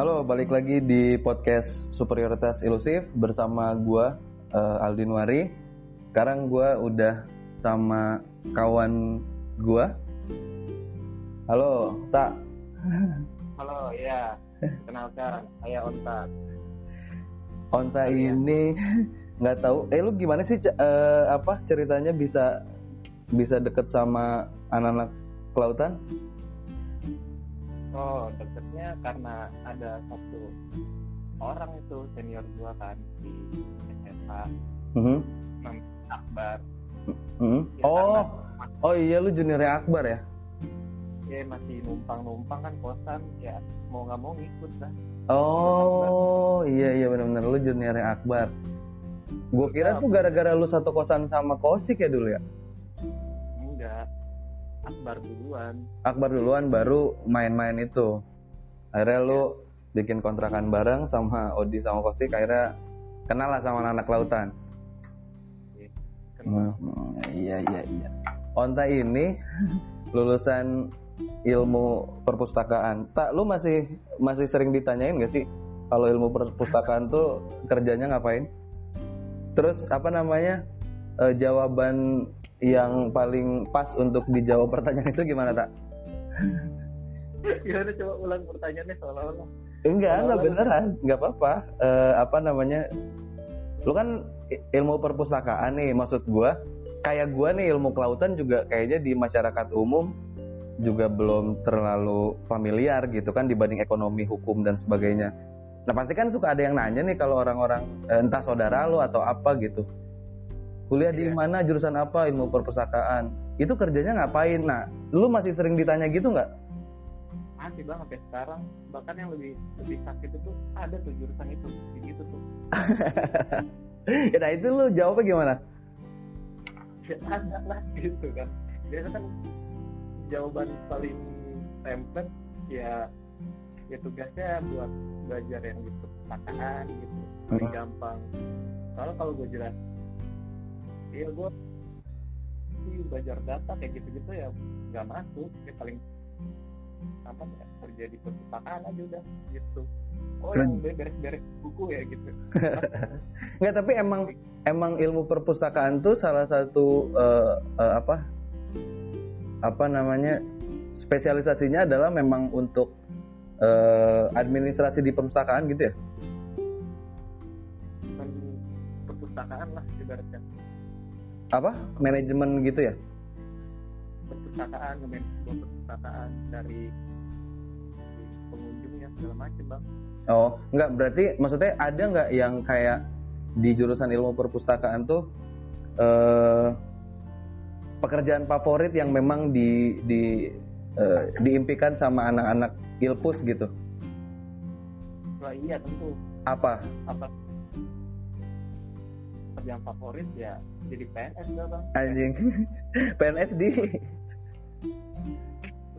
Halo, balik lagi di podcast Superioritas Ilusif bersama gua uh, Aldin Wari. Sekarang gua udah sama kawan gua. Halo, Tak. Halo, ya. Kenalkan, saya Onta. Onta ini nggak tahu. Eh, lu gimana sih uh, apa ceritanya bisa bisa deket sama anak-anak kelautan? Oh, deketnya karena ada satu orang itu senior gua kan di SMA. Mm -hmm. Namanya Akbar. Mm -hmm. Ya, oh, oh iya lu juniornya Akbar ya? Ya masih numpang-numpang kan kosan ya mau nggak mau ngikut lah. Oh iya iya benar-benar lu juniornya Akbar. Gue kira tuh gara-gara lu satu kosan sama Kosik ya dulu ya? Akbar duluan. Akbar duluan baru main-main itu. Akhirnya lu bikin kontrakan bareng sama Odi sama Kosik akhirnya kenal lah sama anak, -anak lautan. Hmm, iya iya iya. Onta ini lulusan ilmu perpustakaan. Tak lu masih masih sering ditanyain gak sih kalau ilmu perpustakaan tuh kerjanya ngapain? Terus apa namanya? E, jawaban yang paling pas untuk dijawab pertanyaan itu gimana tak? Gimana coba ulang pertanyaannya seolah-olah? Enggak, enggak beneran, enggak apa-apa. E, apa namanya? Lu kan ilmu perpustakaan nih, maksud gua kayak gua nih ilmu kelautan juga kayaknya di masyarakat umum juga belum terlalu familiar gitu kan dibanding ekonomi, hukum dan sebagainya. Nah pasti kan suka ada yang nanya nih kalau orang-orang entah saudara lu atau apa gitu kuliah di mana jurusan apa ilmu perpustakaan. Itu kerjanya ngapain? Nah lu masih sering ditanya gitu nggak? Masih bang sampai sekarang. Bahkan yang lebih lebih sakit itu ada tuh jurusan itu gitu tuh. Ya, nah itu lu jawabnya gimana? Ya, ada lah gitu kan. Biasa kan jawaban paling template ya ya tugasnya buat belajar yang di perpustakaan gitu. Lebih hmm. gampang. Soalnya kalau gue jelas iya gue belajar data kayak gitu-gitu ya nggak masuk. Ya paling apa ya kerja di perpustakaan aja udah gitu. Oh yang beres-beres buku ya gitu. Nggak tapi emang emang ilmu perpustakaan tuh salah satu uh, uh, apa apa namanya spesialisasinya adalah memang untuk uh, administrasi di perpustakaan gitu ya? Perpustakaan lah ibaratnya apa? Manajemen gitu ya? Perpustakaan nge perpustakaan dari pengunjungnya segala macam bang. Oh nggak berarti maksudnya ada nggak yang kayak di jurusan ilmu perpustakaan tuh eh, pekerjaan favorit yang memang di di eh, diimpikan sama anak-anak ilpus gitu? Wah iya tentu. Apa? Apa pekerjaan favorit ya jadi PNS gak bang. Anjing. PNS di.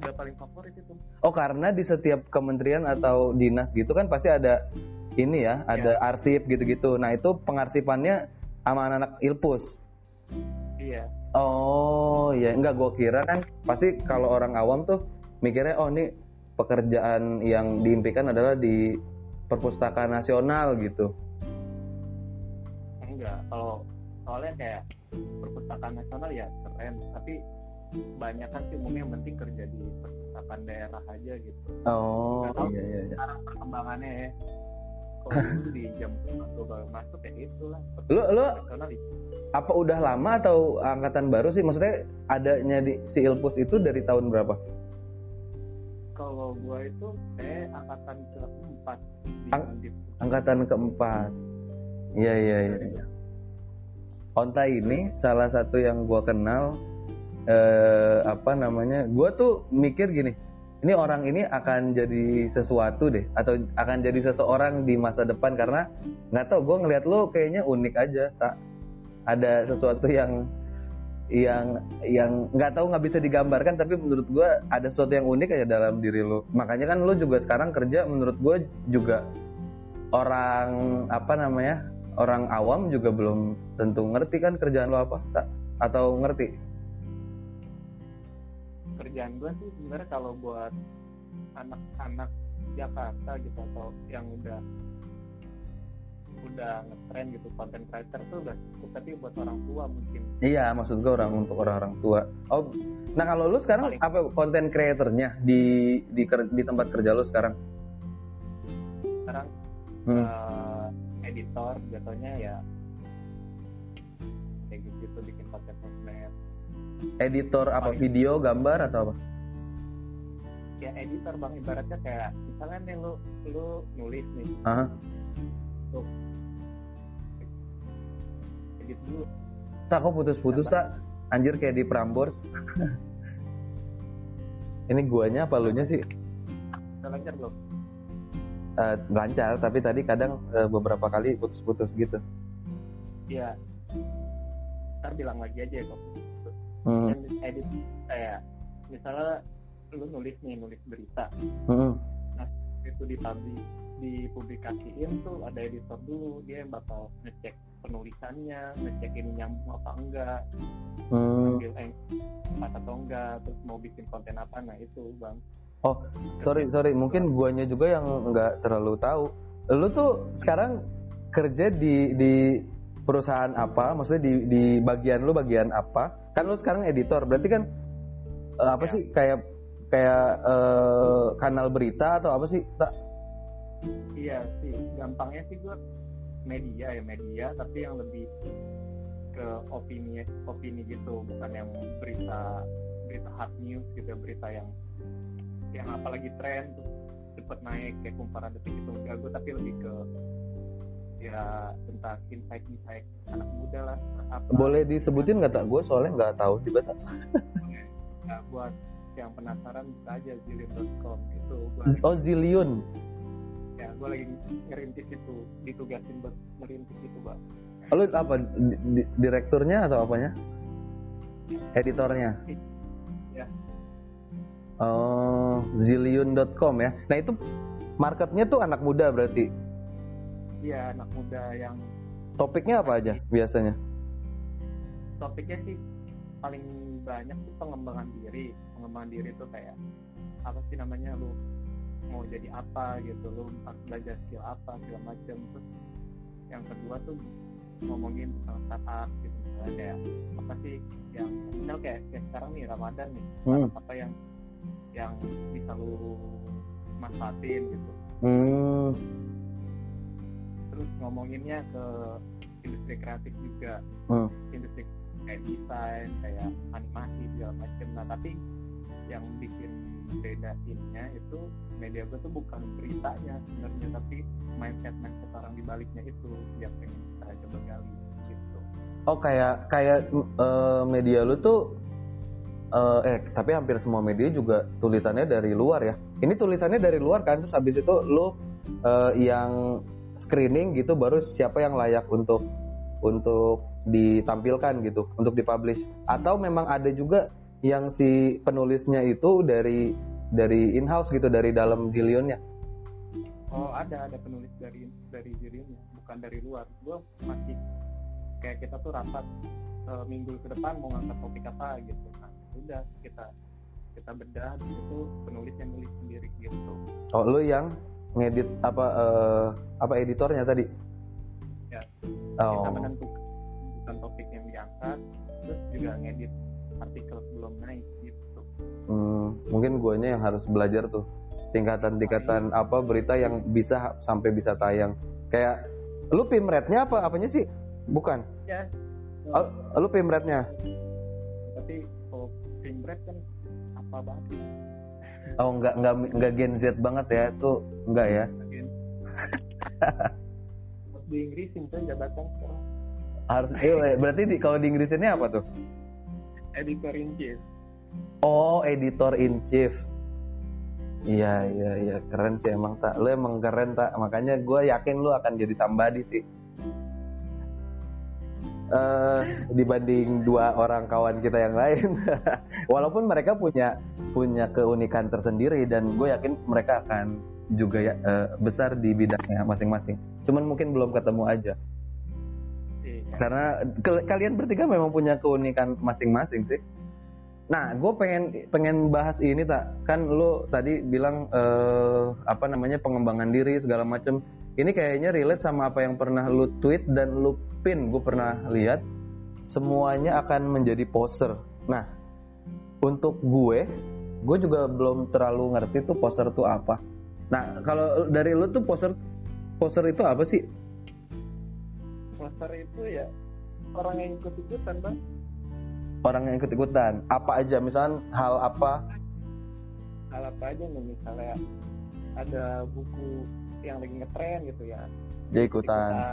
Udah paling favorit itu. Oh karena di setiap kementerian atau dinas gitu kan pasti ada ini ya ada ya. arsip gitu-gitu. Nah itu pengarsipannya sama anak-anak ilpus. Iya. Oh ya enggak gue kira kan pasti kalau orang awam tuh mikirnya oh ini pekerjaan yang diimpikan adalah di perpustakaan nasional gitu enggak kalau soalnya kayak perpustakaan nasional ya keren tapi banyak kan sih umumnya yang penting kerja di perpustakaan daerah aja gitu. Oh iya, iya, iya. sekarang perkembangannya ya. Kalau dulu di jam gue baru masuk ya itulah. Lu lu apa udah lama atau angkatan baru sih? Maksudnya adanya di si Ilpus itu dari tahun berapa? Kalau gua itu eh angkatan keempat. Ang angkatan keempat. Iya iya iya, iya. Onta ini salah satu yang gue kenal eh, apa namanya gue tuh mikir gini ini orang ini akan jadi sesuatu deh atau akan jadi seseorang di masa depan karena nggak tau gue ngeliat lo kayaknya unik aja tak ada sesuatu yang yang yang nggak tahu nggak bisa digambarkan tapi menurut gue ada sesuatu yang unik aja dalam diri lo. Makanya kan lo juga sekarang kerja menurut gue juga orang apa namanya orang awam juga belum tentu ngerti kan kerjaan lo apa tak atau ngerti kerjaan gue sih sebenarnya kalau buat anak-anak Jakarta gitu atau yang udah udah ngetren gitu konten creator tuh udah cukup tapi buat orang tua mungkin Iya, maksud gue orang untuk orang-orang tua. Oh, nah kalau lu sekarang Paling- apa konten creatornya di di di tempat kerja lu sekarang? sekarang Hmm. eh, editor jatuhnya ya kayak gitu, gitu bikin konten sosmed Editor apa Paling- video, gambar atau apa? ya editor bang ibaratnya kayak misalnya nih lu lu nulis nih Aha. edit dulu Tak kok putus-putus tak? Anjir kayak di Prambors. Ini guanya apa lu nya sih? lancar belum Eh, lancar, tapi tadi kadang eh, beberapa kali putus-putus gitu. ya ntar bilang lagi aja ya kok Hmm. dan edit kayak misalnya lu nulis nih nulis berita hmm. itu dipublish dipublikasiin tuh ada editor dulu dia yang bakal ngecek penulisannya ngecek ini nyambung apa enggak Hmm. ambil eng pas atau enggak terus mau bikin konten apa nah itu bang Sorry, sorry. Mungkin guanya juga yang nggak terlalu tahu. Lu tuh sekarang kerja di di perusahaan apa? Maksudnya di di bagian lu bagian apa? Kan lu sekarang editor. Berarti kan eh, apa Ya. sih kayak kayak eh, kanal berita atau apa sih? Tak. iya sih gampangnya sih gue media ya media tapi yang lebih ke opini opini gitu bukan yang berita berita hard news gitu berita yang yang apalagi tren terus cepet naik kayak kumparan detik itu gue tapi lebih ke ya tentang insight insight anak muda lah apa Boleh disebutin nggak tak? Gue soalnya nggak tahu tak. ya, buat yang penasaran bisa aja zillion.com itu gue Oh Zillion. ya gue lagi ngerintis itu ditugasin buat ngerintis itu bang Lu apa? Di- di- direkturnya atau apanya? Editornya. Oh, zillion.com ya. Nah, itu marketnya tuh anak muda berarti. Iya anak muda yang Topiknya apa aja biasanya? topiknya sih paling banyak tuh pengembangan diri pengembangan diri tuh kayak apa sih namanya lu mau jadi apa gitu lu harus belajar skill apa segala macam terus yang kedua tuh ngomongin tentang startup gitu misalnya kayak apa sih yang misal kayak, kayak sekarang nih Ramadan nih Hmm. apa yang yang bisa lu manfaatin gitu. Hmm, terus ngomonginnya ke industri kreatif juga. Hmm. industri kayak desain kayak animasi segala macam nah tapi yang bikin beda ininya itu media gue tuh bukan beritanya sebenarnya tapi mindset mindset orang di baliknya itu yang pengen kita coba gali gitu. Oh kayak kayak eh, media lu tuh eh, eh tapi hampir semua media juga tulisannya dari luar ya. Ini tulisannya dari luar kan terus habis itu lu eh, yang screening gitu baru siapa yang layak untuk untuk ditampilkan gitu, untuk dipublish. Atau memang ada juga yang si penulisnya itu dari dari in-house gitu dari dalam Zillionnya. oh ada ada penulis dari dari dirinya bukan dari luar gue masih kayak kita tuh rapat eh, minggu ke depan mau ngangkat topik apa gitu udah kita kita bedah di situ penulis yang nulis sendiri gitu Oh, lu yang ngedit apa eh, apa editornya tadi? Ya. Oh. kita menentukan bukan topik yang diangkat terus juga ngedit artikel sebelum naik gitu Hmm, mungkin guanya yang harus belajar tuh tingkatan-tingkatan apa berita yang bisa sampai bisa tayang. Kayak lu pimretnya apa apanya sih? Bukan. ya Oh, lu pimretnya. tapi kalau Pimbret kan apa banget Oh, enggak enggak enggak Gen Z banget ya. Itu enggak ya. Terus di Inggris itu jabatan sekarang Harus eh, berarti di, kalau di Inggris ini apa tuh? editor in chief Oh, editor in chief. Iya, iya, iya, keren sih emang tak. Lu emang keren tak. Makanya gue yakin lu akan jadi somebody sih. Eh dibanding dua orang kawan kita yang lain. Walaupun mereka punya punya keunikan tersendiri dan gue yakin mereka akan juga ya eh, besar di bidangnya masing-masing. Cuman mungkin belum ketemu aja. Iya. Karena ke- kalian bertiga memang punya keunikan masing-masing sih. Nah, gue pengen pengen bahas ini tak kan lu tadi bilang eh, apa namanya pengembangan diri segala macem. Ini kayaknya relate sama apa yang pernah lu tweet dan lu pin. Gue pernah lihat semuanya akan menjadi poser. Nah, untuk gue, gue juga belum terlalu ngerti tuh poser tuh apa. Nah, kalau dari lu tuh poser poser itu apa sih? poster itu ya orang yang ikut ikutan bang Orang yang ikut-ikutan. Apa aja misalnya hal apa? hal apa aja nih misalnya ada buku yang lagi ngetren gitu ya Dia ikutan. Kita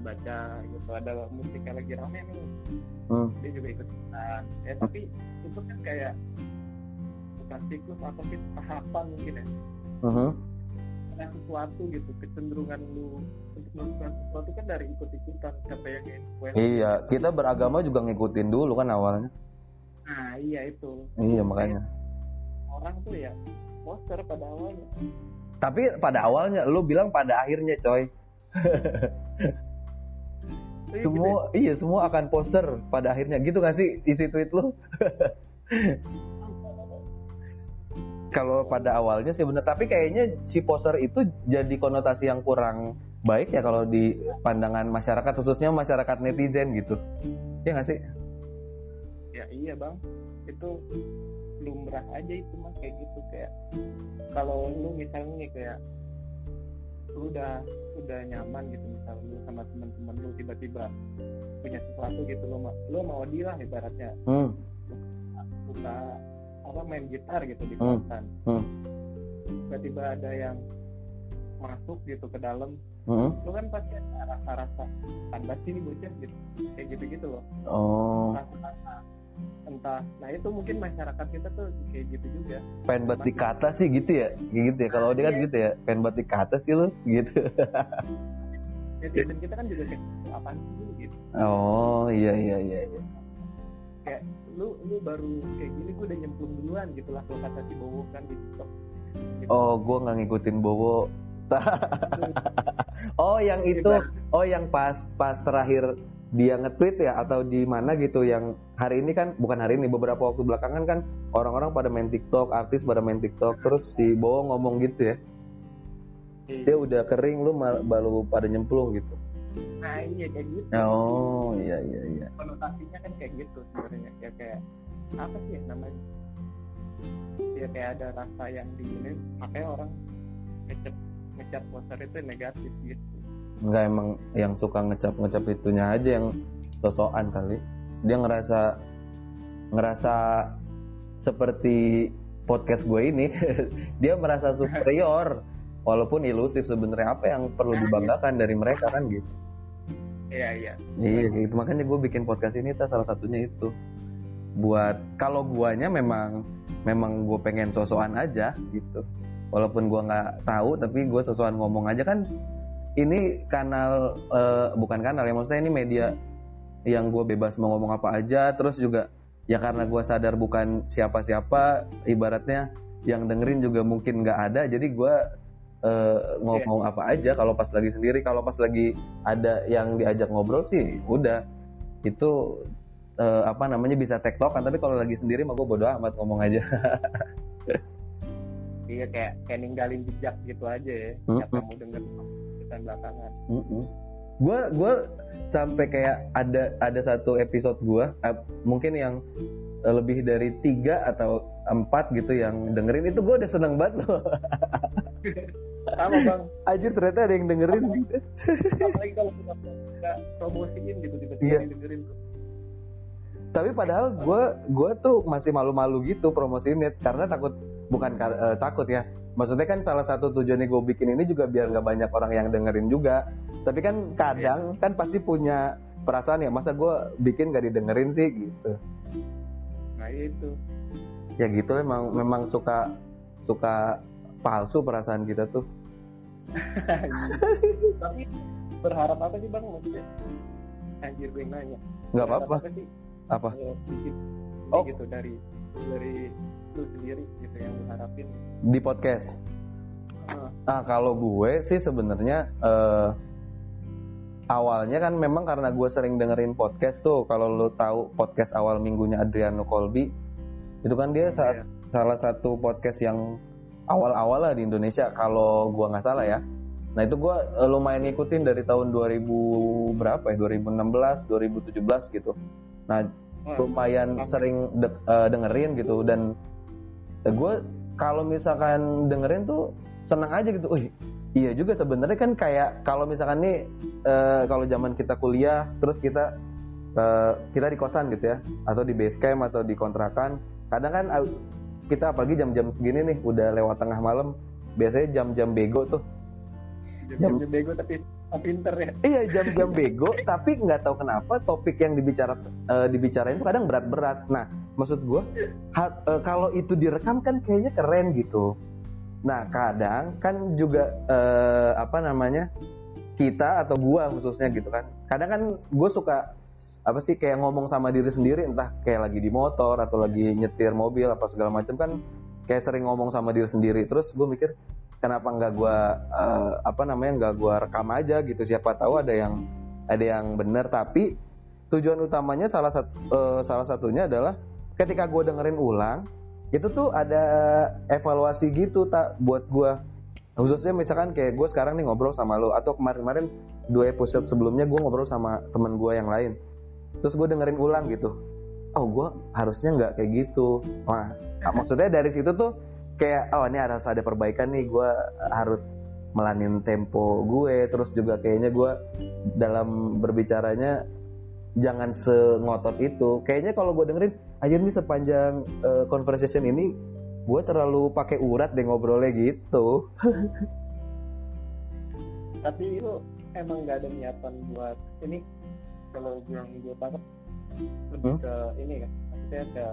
baca gitu ada musik yang lagi rame nih Hmm. dia juga ikut ikutan ya tapi itu kan kayak bukan siklus apa sih tahapan mungkin ya Mhm. ada sesuatu gitu kecenderungan lu untuk melakukan sesuatu kan dari ikut ikutan siapa yang influence Iya, kita beragama juga ngikutin dulu kan awalnya. nah iya itu Iya makanya. orang tuh ya poster pada awalnya Tapi pada awalnya lu bilang pada akhirnya coy. Semua iya semua akan poster pada akhirnya gitu gak sih isi tweet lu? Kalau pada awalnya sih bener, tapi kayaknya si poster itu jadi konotasi yang kurang baik ya kalau di pandangan masyarakat khususnya masyarakat netizen gitu. Ya gak sih? ya iya bang itu lumrah aja itu mah kayak gitu kayak kalau lu misalnya nih kayak lu udah udah nyaman gitu misalnya lu sama teman-teman lu tiba-tiba punya sesuatu gitu lu mau lu mau deal lah ibaratnya Hmm. buka apa main gitar gitu di Hmm. kosan Hmm. tiba-tiba ada yang masuk gitu ke dalam Hmm. lu kan pasti ada rasa-rasa tanda sini bocah gitu kayak gitu-gitu loh Oh, rasa-rasa entah nah itu mungkin masyarakat kita tuh kayak gitu juga pengen batik kata sih gitu ya, Kayak gitu ya. Kalau dia kan gitu ya, pengen batik kata sih lu gitu. netizen kita kan juga kayak apaan sih gitu Oh, iya iya iya. iya. kayak lu lu baru kayak gini gue udah nyemplung duluan gitu lah kalau kata si Bowo kan di TikTok gitu. Oh, gua nggak ngikutin Bowo. oh, yang itu, oh yang pas pas terakhir dia nge-tweet ya atau di mana gitu yang hari ini kan bukan hari ini beberapa waktu belakangan kan orang-orang pada main TikTok, artis pada main TikTok terus si Bowo ngomong gitu ya. Dia udah kering lu baru pada nyemplung gitu. nah iya kayak gitu Oh, iya iya iya. konotasinya kan kayak gitu sebenarnya ya kayak apa sih ya namanya ya kayak ada rasa yang diinin makanya orang ngecap ngecap poster itu negatif gitu Enggak emang yang suka ngecap-ngecap itunya aja yang sosokan kali. Dia ngerasa ngerasa seperti podcast gue ini. dia merasa superior walaupun ilusif sebenarnya apa yang perlu dibanggakan dari mereka kan gitu. iya iya Iya gitu makanya gue bikin podcast ini tas salah satunya itu buat kalau guanya memang memang gue pengen sosokan aja gitu walaupun gua nggak tahu tapi gue sosokan ngomong aja kan ini kanal eh, bukan kanal ya maksudnya ini media yang gue bebas mau ngomong apa aja terus juga ya karena gue sadar bukan siapa-siapa ibaratnya yang dengerin juga mungkin nggak ada jadi gue eh, ngomong apa aja. Kalau pas lagi sendiri kalau pas lagi ada yang diajak ngobrol sih udah. Itu eh, apa namanya bisa tektokan tapi kalau lagi sendiri mah gue bodo amat ngomong aja. Iya kayak kayak ninggalin jejak gitu aja ya Hmm. siapa yang mau denger kita belakangan. Gue gue sampai kayak ada ada satu episode gue mungkin yang eh, lebih dari tiga atau empat gitu yang dengerin itu gue udah seneng banget loh. Sama bang. Anjir ternyata ada yang dengerin. Apalagi kalau kita nggak promosiin gitu tiba-tiba Iya. dengerin tapi padahal gue gue tuh masih malu-malu gitu promosiinnya karena takut bukan eh, takut ya maksudnya kan salah satu tujuannya gue bikin ini juga biar nggak banyak orang yang dengerin juga. Tapi kan kadang kan pasti punya perasaan ya masa gue bikin gak didengerin sih? Gitu. Nah itu. Ya gitu memang memang suka suka palsu perasaan kita tuh. Tapi berharap apa sih bang maksudnya? Anjir gue nanya. Nggak Berharap apa-apa. sih? Apa? Eh, Oh. gitu dari dari lu sendiri gitu yang lu harapin. Di podcast? Ah, ah kalau gue sih sebenarnya eh, awalnya kan memang karena gue sering dengerin podcast tuh. Kalau lo tahu podcast awal minggunya Adriano Colby itu kan dia sa- Iya. salah satu podcast yang awal-awal lah di Indonesia kalau gua nggak salah ya. Nah itu gua eh, lumayan ngikutin dari tahun 2000 berapa ya? 2016 2017 gitu. Nah lumayan sering de- eh, dengerin gitu. Dan gue kalau misalkan dengerin tuh senang aja gitu. Wih, iya juga sebenarnya kan kayak kalau misalkan nih eh, kalau zaman kita kuliah terus kita eh, kita di kosan gitu ya atau di base camp atau di kontrakan kadang kan eh, kita apalagi jam-jam segini nih udah lewat tengah malam biasanya jam-jam bego tuh jam jam bego tapi pinter ya Iya jam-jam bego, tapi nggak tahu kenapa topik yang dibicara eh, dibicarain itu kadang berat-berat. Nah, maksud gue kalau itu direkam kan kayaknya keren gitu. Nah, kadang kan juga eh, apa namanya kita atau gua khususnya gitu kan. Kadang kan gue suka apa sih kayak ngomong sama diri sendiri entah kayak lagi di motor atau lagi nyetir mobil apa segala macam kan kayak sering ngomong sama diri sendiri terus gue mikir kenapa nggak gua eh, apa namanya nggak gua rekam aja gitu siapa tahu ada yang ada yang benar tapi tujuan utamanya salah satu eh, salah satunya adalah ketika gue dengerin ulang itu tuh ada evaluasi gitu tak buat gua. Khususnya misalkan kayak gue sekarang nih ngobrol sama lo atau kemarin-kemarin dua episode sebelumnya gue ngobrol sama temen gue yang lain. Terus gue dengerin ulang gitu. Oh gue harusnya nggak kayak gitu. Wah maksudnya dari situ tuh kayak oh ini harus ada perbaikan nih. Gue harus melanin tempo gue terus juga kayaknya gue dalam berbicaranya jangan sengotot itu. Kayaknya kalau gue dengerin aja nih sepanjang eh, conversation ini gue terlalu pakai urat deh ngobrolnya gitu. Tapi lu emang nggak ada niatan buat ini? Kalau yang gue tangkap lebih Hmm? ke ini kan maksudnya ke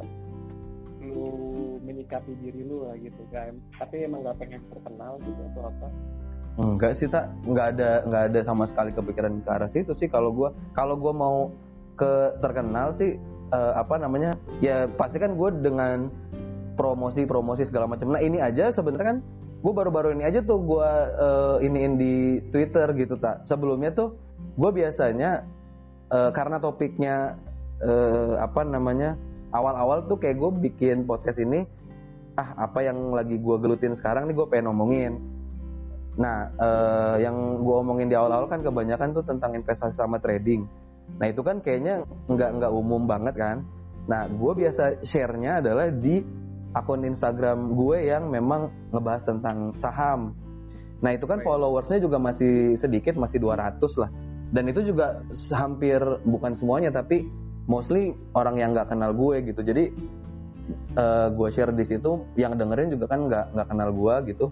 lu menyikapi diri lu lah gitu kan tapi emang nggak pengen terkenal gitu atau apa? Enggak sih tak, nggak ada nggak ada sama sekali kepikiran ke arah situ sih kalau gua. Kalau gua mau ke terkenal sih eh, apa namanya ya pasti kan gue dengan promosi promosi segala macam. Nah ini aja sebenarnya kan gue baru-baru ini aja tuh gue iniin di Twitter gitu tak. Sebelumnya tuh gue biasanya eh, karena topiknya eh, apa namanya awal-awal tuh kayak gue bikin podcast ini ah apa yang lagi gue gelutin sekarang nih gue pengen ngomongin Nah, eh, yang gue omongin di awal-awal kan kebanyakan tuh tentang investasi sama trading. Nah itu kan kayaknya nggak nggak umum banget kan. Nah, gue biasa share-nya adalah di akun Instagram gue yang memang ngebahas tentang saham. Nah itu kan followersnya juga masih sedikit, masih 200 lah. Dan itu juga hampir bukan semuanya, tapi mostly orang yang nggak kenal gue gitu. Jadi eh, gue share di situ, yang dengerin juga kan nggak nggak kenal gue gitu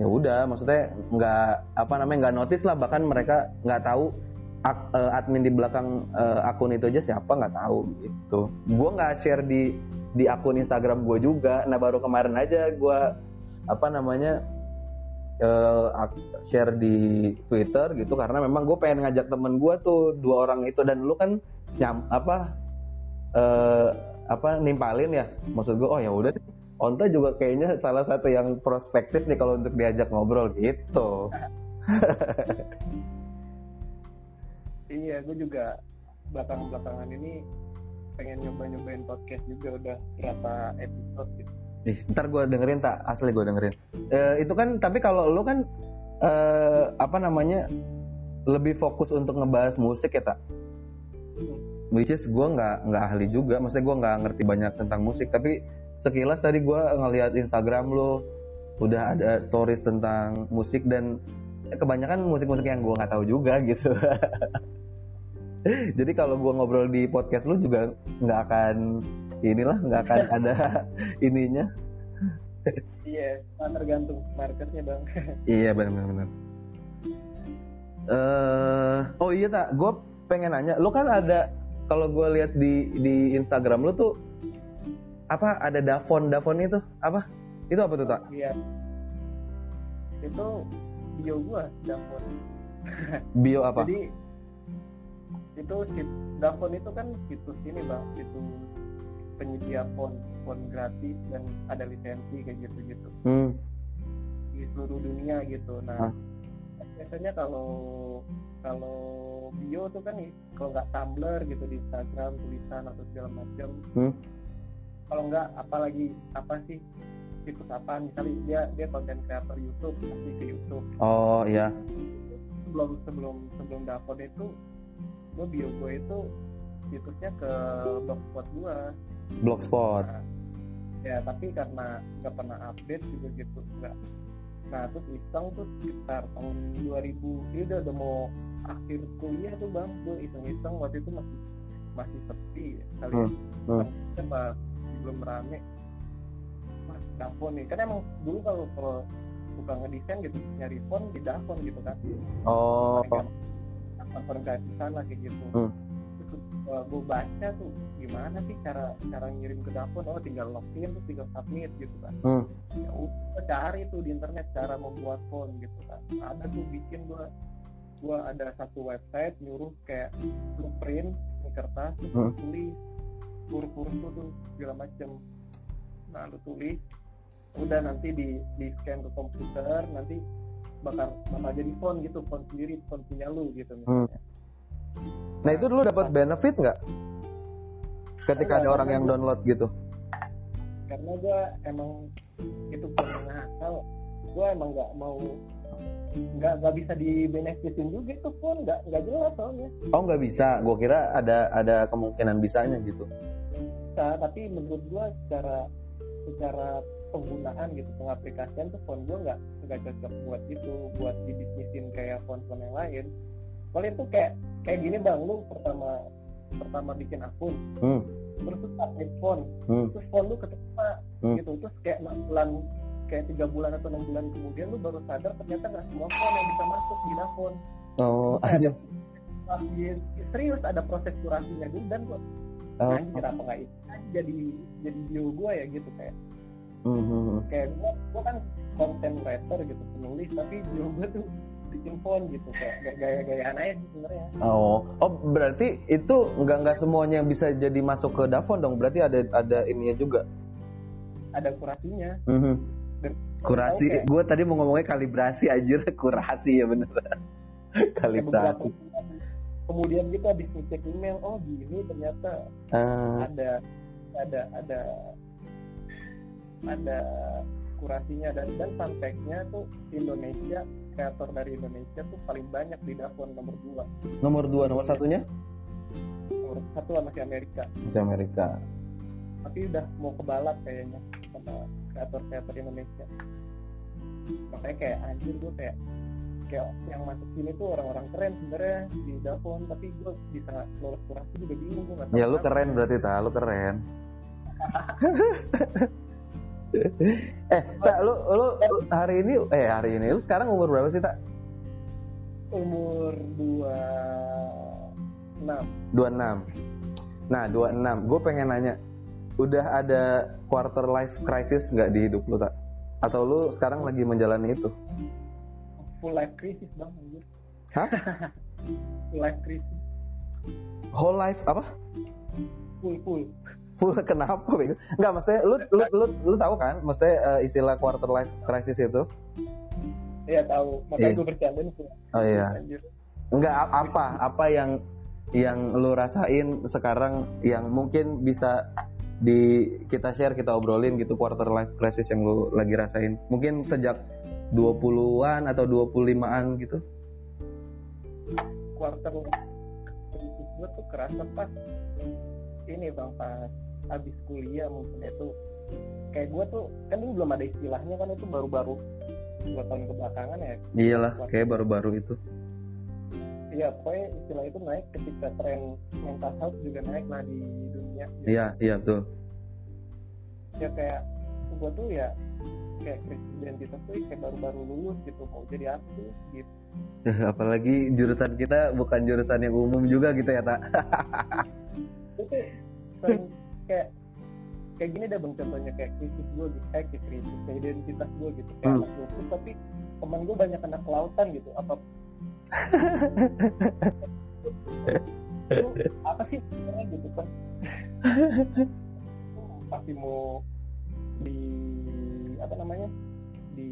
ya udah maksudnya nggak apa namanya nggak notice lah bahkan mereka nggak tahu eh, admin di belakang eh, akun itu aja siapa nggak tahu gitu. Gue nggak share di di akun Instagram gue juga. Nah baru kemarin aja gue apa namanya eh, share di Twitter gitu. Karena memang gue pengen ngajak temen gue tuh dua orang itu. Dan lu kan nyam apa eh, apa nimpalin ya. Maksud gue oh ya udah. Onta juga kayaknya salah satu yang prospektif nih kalau untuk diajak ngobrol gitu. iya gue juga belakang belakangan ini pengen nyoba nyobain podcast juga udah berapa episode gitu Ih, ntar gue dengerin tak asli gue dengerin. Eh, itu kan tapi kalau lu kan eh, apa namanya lebih fokus untuk ngebahas musik ya tak. Which is gue nggak nggak ahli juga, maksudnya gue nggak ngerti banyak tentang musik. Tapi sekilas tadi gue ngelihat Instagram lo udah ada stories tentang musik dan kebanyakan musik-musik yang gue nggak tahu juga gitu. Jadi kalau gue ngobrol di podcast lu juga nggak akan inilah nggak akan ada ininya. iya kan tergantung marketnya bang Iya benar-benar. Eh oh iya tak, gue pengen nanya, lu kan ada kalau gue lihat di di Instagram lu tuh apa ada Davon Davon itu apa? Itu apa tuh tak? iya itu bio gua Davon Bio apa? jadi itu Davon itu kan situs ini bang situs penyedia font font gratis dan ada lisensi kayak gitu gitu Hmm. di seluruh dunia gitu Hah? nah biasanya kalau kalau bio tuh kan kalau nggak Tumblr gitu di Instagram tulisan atau segala macam Hmm. kalau enggak apalagi apa sih situs apa misalnya dia dia konten kreator YouTube pasti ke YouTube oh iya sebelum sebelum sebelum dapur itu gue bio gue itu situsnya ke blogspot gue blogspot Nah, ya tapi karena nggak pernah update juga gitu nggak. Nah terus iseng tuh sekitar tahun 2000 ini udah udah mau akhir kuliah tuh bang. Gue iseng-iseng waktu itu masih masih sepi kali. Hmm, hmm. pas belum rame. Mas dapon nih. Kan emang dulu kalau kalau suka ngedesain gitu nyari font di dapon gitu kan. Oh guys di sana kayak gitu Hmm. terus gue baca tuh gimana sih cara cara ngirim ke dapur oh tinggal login terus tinggal submit gitu kan hmm. ya udah cari tuh di internet cara membuat font gitu kan ada tuh bikin gua gua ada satu website nyuruh kayak blueprint di kertas terus Hmm. tulis huruf-huruf tuh tuh segala macem nah lu tulis udah nanti di di scan ke komputer nanti bakal bakal jadi font gitu font sendiri font punya lu gitu misalnya. Nah itu dulu dapat benefit nggak? Ketika ada orang yang download gitu. Karena gue emang itu pun nakal gue emang nggak mau nggak nggak bisa dibenefitin juga itu pun nggak nggak jelas soalnya. Oh nggak bisa. Gue kira ada ada kemungkinan bisanya gitu. Bisa tapi menurut gue secara secara penggunaan gitu pengaplikasian tuh font gue nggak nggak cocok buat itu buat dibisnisin kayak font-font yang lain paling tuh kayak kayak gini bang lu pertama pertama bikin akun hmm. terus tuh update font Hmm. terus font lu keterima Hmm. gitu terus kayak enam bulan kayak tiga bulan atau enam bulan kemudian lu baru sadar ternyata nggak semua font yang bisa masuk di dafon oh aja Masih serius ada proses kurasinya dulu dan gua oh. anjir apa nggak itu jadi jadi bio gua ya gitu kayak Hmm, hmm, hmm. kayak gua gua kan content writer gitu penulis tapi bio gua tuh bikin font gitu kayak gaya-gayaan aja sih sebenarnya Oh, oh berarti itu nggak nggak semuanya bisa jadi masuk ke Davon dong. Berarti ada ada ininya juga. ada kurasinya Mhm. Dan- Kurasi, Oke. gue tadi mau ngomongnya kalibrasi aja, kurasi ya bener. Kalibrasi. kemudian kita habis ngecek email oh gini ternyata Ah, ada ada ada ada kurasinya dan dan fun fact-nya tuh Indonesia kreator dari Indonesia tuh paling banyak di Davon nomor dua. Nomor dua, nomor satunya? Nomor satu masih Amerika. Masih Amerika. tapi udah mau kebalap kayaknya sama kreator kreator Indonesia. Makanya kayak anjir gue kayak kayak yang masuk sini tuh orang-orang keren sebenarnya di Davon tapi gue bisa lolos kurasi juga bingung gue tahu Ya lu keren berarti ta, lu keren. eh, tak lu, lu hari ini eh hari ini lu sekarang umur berapa sih tak? umur dua enam 26 Nah 26 Gue pengen nanya Udah ada quarter life crisis nggak di hidup lu tak? Atau lu sekarang lagi menjalani itu? full life crisis bang anjir Hah? full life crisis Whole life apa? full Full kenapa? Bego? Nggak maksudnya lu, lu, lu, lu tahu kan? Maksudnya eh, istilah quarter life crisis itu? ya tahu makanya Iya. gue bercandain full Oh iya Enggak apa? Apa yang yang lu rasain sekarang yang mungkin bisa di kita share kita obrolin gitu quarter life crisis yang lu lagi rasain mungkin sejak 20-an atau 25-an gitu quarter krisis gue tuh kerasa pas ini bang pas habis kuliah mungkin itu kayak gue tuh kan dulu belum ada istilahnya kan itu baru-baru dua tahun kebelakangan ya. Iyalah kayak baru-baru itu. Iya pokoknya istilah itu naik ketika tren mental health juga naik lah di dunia. Iya iya betul. Ya kayak gue tuh ya kayak krisis identitas tuh kayak baru-baru lulus gitu mau jadi apa gitu. Apalagi jurusan kita bukan jurusan yang umum juga gitu ya tak itu tuh kayak kayak gini deh bang contohnya kayak krisis gue gitu kayak krisis kayak identitas gue gitu kayak Hmm. anak lupus tapi teman gue banyak anak kelautan gitu apa apa sih sebenarnya gitu kan pasti mau di apa namanya di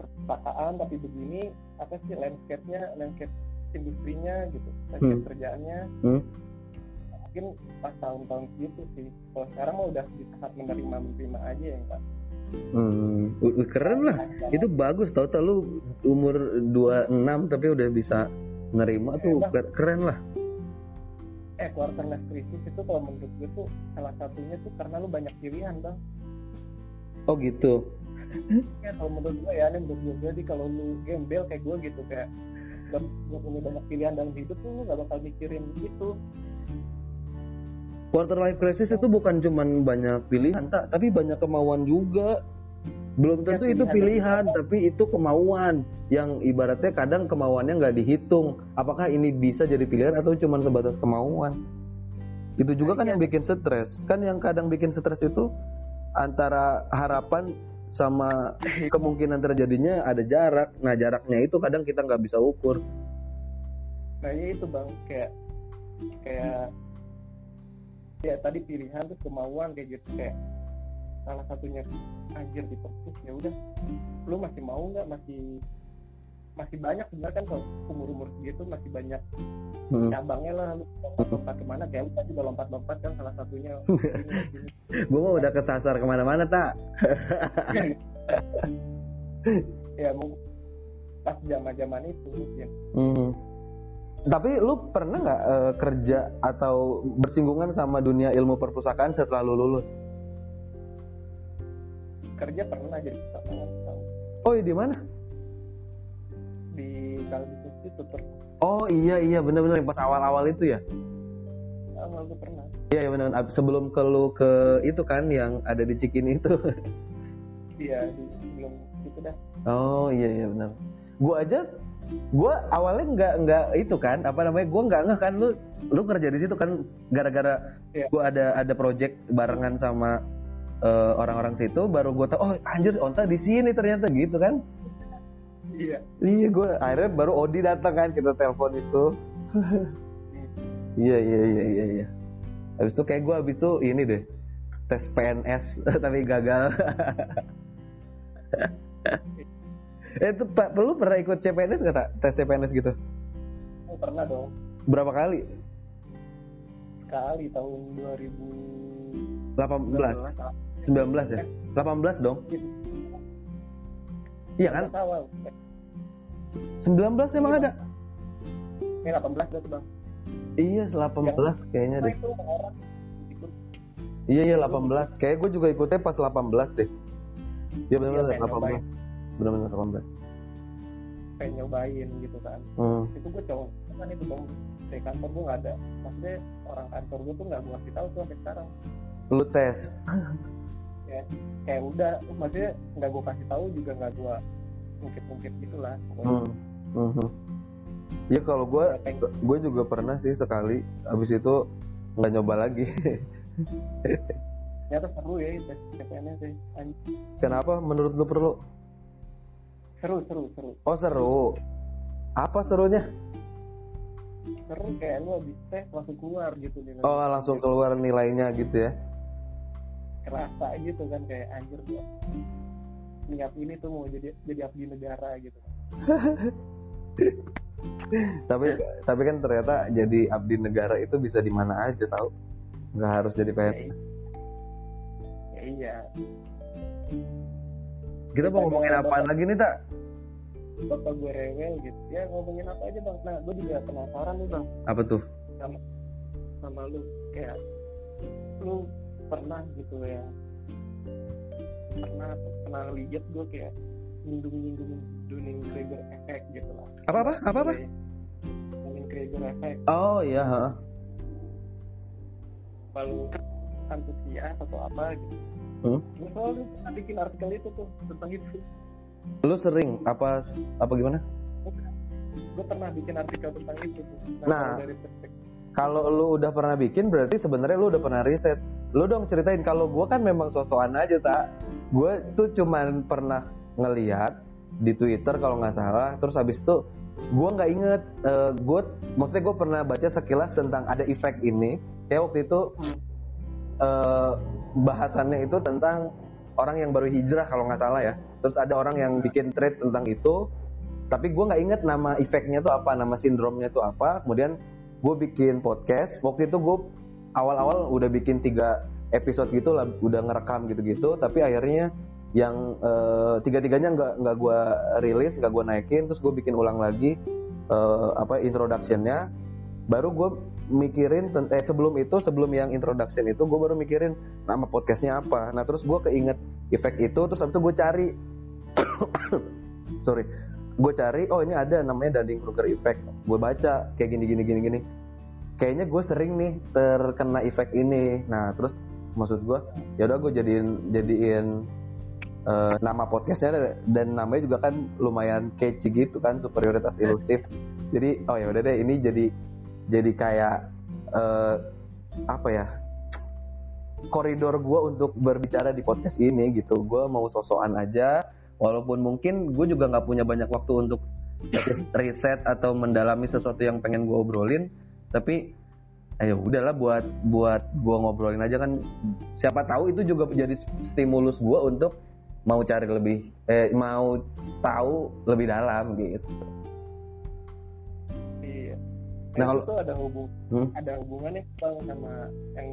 perpustakaan tapi begini apa sih landscape-nya landscape industrinya gitu landscape Hmm. kerjaannya Hmm. Mungkin pas tahun-tahun gitu sih kalau sekarang mah udah di tahap menerima menerima aja ya enggak Hmm, keren lah. Itu bagus tau tau lu umur 26 tapi udah bisa nerima tuh Enak. keren lah. eh quarter life crisis itu kalau menurut gue tuh salah satunya tuh karena lu banyak pilihan bang Oh gitu. ya kalau menurut gue ya ini menurut gue jadi kalau lu gembel kayak gue gitu kayak gak, gak punya banyak pilihan dalam hidup tuh lu gak bakal mikirin gitu Quarter life crisis itu bukan cuman banyak pilihan tak, tapi banyak kemauan juga. Belum Ya, tentu itu pilihan pilihan, tapi itu kemauan yang ibaratnya kadang kemauannya nggak dihitung. Apakah ini bisa jadi pilihan atau cuman sebatas kemauan? Itu juga kan Iya. yang bikin stres. Kan yang kadang bikin stres itu antara harapan sama kemungkinan terjadinya ada jarak. Nah jaraknya itu kadang kita nggak bisa ukur. nah ya itu bang kayak kayak ya tadi pilihan terus kemauan kayak gitu kayak salah satunya anjir di perpus ya udah. Lu masih mau nggak? Masih masih banyak sebenarnya kan kalau umur umur segitu masih banyak Hmm. cabangnya lah. Lu lompat lompat ke mana? Kayak lu kan juga lompat lompat kan salah satunya. Gue mah udah kesasar ke mana-mana tak. ya mau pas zaman zaman itu mungkin Hmm. Tapi lu pernah nggak eh, kerja atau bersinggungan sama dunia ilmu perpustakaan setelah lu lulus? kerja pernah jadi tahu Oh iya di mana? di itu pernah Oh iya iya benar-benar yang pas awal-awal itu ya. awal tuh pernah Iya iya benar. Sebelum ke lu ke itu kan yang ada di Cikini itu. iya di sebelum itu dah Oh iya iya benar. Gua aja gua awalnya nggak nggak itu kan apa namanya gua nggak ngeh kan lu lu kerja di situ kan gara-gara Iya. gua ada ada project barengan sama eh, orang-orang situ baru gua tahu oh anjir onta di sini ternyata gitu kan. Iya. Iya gua akhirnya baru Odi datang kan kita telepon itu. Iya iya iya iya iya. Habis itu kayak gua habis itu ini deh tes PNS tapi gagal Eh, itu Pak, lu pernah ikut CPNS nggak tak? Tes CPNS gitu? oh, pernah dong Berapa kali? sekali tahun 2019 18, 19 ya? 18 dong? Iya kan? awal 19 emang ada? ini 18 berarti bang Iya, 18 kayaknya nah deh. itu orang ikut Iya, iya 18. Kayak gue juga ikutnya pas 18 deh. Iya benar-benar Iya, pengen 18. Benar-benar 18. pengen nyobain gitu kan Hmm. itu gue cowok kan itu bang dari kantor gue nggak ada maksudnya orang kantor gue tuh nggak gue kasih tahu tuh sampai sekarang Lu tes. kayak udah maksudnya nggak gue kasih tahu juga nggak gue mungkin-mungkin gitulah pokoknya Hmm. Mhm. Ya kalau gue Ya, pengen- gue juga pernah sih sekali habis itu nggak nyoba lagi ternyata seru ya itu sih kenapa menurut lu perlu seru seru seru. Oh seru. Apa serunya? Seru kayak lu habis tes langsung keluar gitu nih oh langsung keluar nilainya gitu ya? Kerasa gitu kan kayak anjir gua niat ini tuh mau jadi jadi abdi negara gitu. Tapi tapi kan ternyata jadi abdi negara itu bisa di mana aja tahu nggak harus jadi PNS ya iya kita mau ngomongin apaan lagi nih tak? bapak gue rewel gitu. Ya ngomongin apa aja bang? Nah gue juga penasaran nih bang. Apa tuh? Sama sama lu kayak lu pernah gitu ya pernah pernah lihat gue kayak nyinggung nyinggung Dunning Kruger effect gitu lah. Apa apa apa apa Dunning Kruger effect oh iya kalau antusias atau apa gitu Hmm? gue selalu bikin artikel itu tuh tentang itu. Lu sering apa apa gimana? Gue pernah bikin artikel tentang itu tuh Nah. kalau dari perspektif. kalau lu udah pernah bikin berarti sebenarnya lu udah pernah riset. Lu dong ceritain kalau gua kan memang sosokan aja tak gue tuh cuman pernah ngeliat di Twitter kalau nggak salah terus habis itu gua nggak inget eh, gue maksudnya gue pernah baca sekilas tentang ada efek ini. Kayak waktu itu eh, bahasannya itu tentang orang yang baru hijrah kalau nggak salah ya. Terus ada orang yang bikin thread tentang itu. Tapi gue nggak inget nama efeknya tuh apa nama sindromnya tuh apa. Kemudian gue bikin podcast. Waktu itu gue awal-awal udah bikin tiga episode gitu lah udah ngerekam gitu-gitu. Tapi akhirnya yang uh, tiga-tiganya nggak nggak gue rilis nggak gue naikin. Terus gue bikin ulang lagi uh, apa introductionnya. Baru gue mikirin eh sebelum itu sebelum yang introduction itu gue baru mikirin nama podcastnya apa. Nah terus gue keinget efek itu terus abis itu gue cari sorry gue cari oh ini ada namanya Dunning Kruger Effect. Gue baca kayak gini gini gini gini. Kayaknya gue sering nih terkena efek ini. Nah terus maksud gue ya udah gue jadiin jadiin uh, nama podcastnya dan namanya juga kan lumayan catchy gitu kan superioritas ilusif jadi oh ya udah deh ini jadi jadi kayak uh, apa ya koridor gue untuk berbicara di podcast ini gitu. Gue mau sosokan aja walaupun mungkin gue juga nggak punya banyak waktu untuk riset atau mendalami sesuatu yang pengen gue obrolin. Tapi ayo udahlah buat buat gue ngobrolin aja kan. Siapa tahu itu juga menjadi stimulus gue untuk mau cari lebih eh mau tahu lebih dalam gitu. Iya. Nah, kalau itu ada hubung hmm? ada hubungannya bang sama yang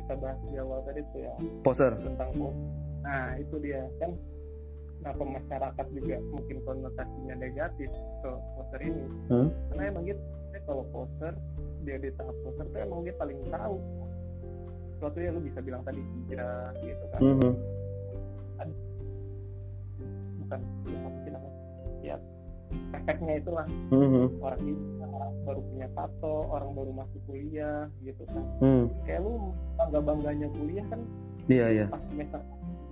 kita bahas di awal tadi tuh ya. Poser. Tentang Nah itu dia kan. Nah masyarakat juga mungkin konotasinya negatif ke poser ini. Hmm? Karena emang gitu. Eh, kalau poser dia di tahap poser tuh emang dia paling tahu. Suatu yang lu bisa bilang tadi hijrah gitu kan. Hmm bukan apa sih namanya ya efeknya itulah mm-hmm. orang ini orang baru punya tato orang baru masuk kuliah gitu kan. Mm. kayak lu bangga bangganya kuliah kan iya yeah, iya. yeah. pas semester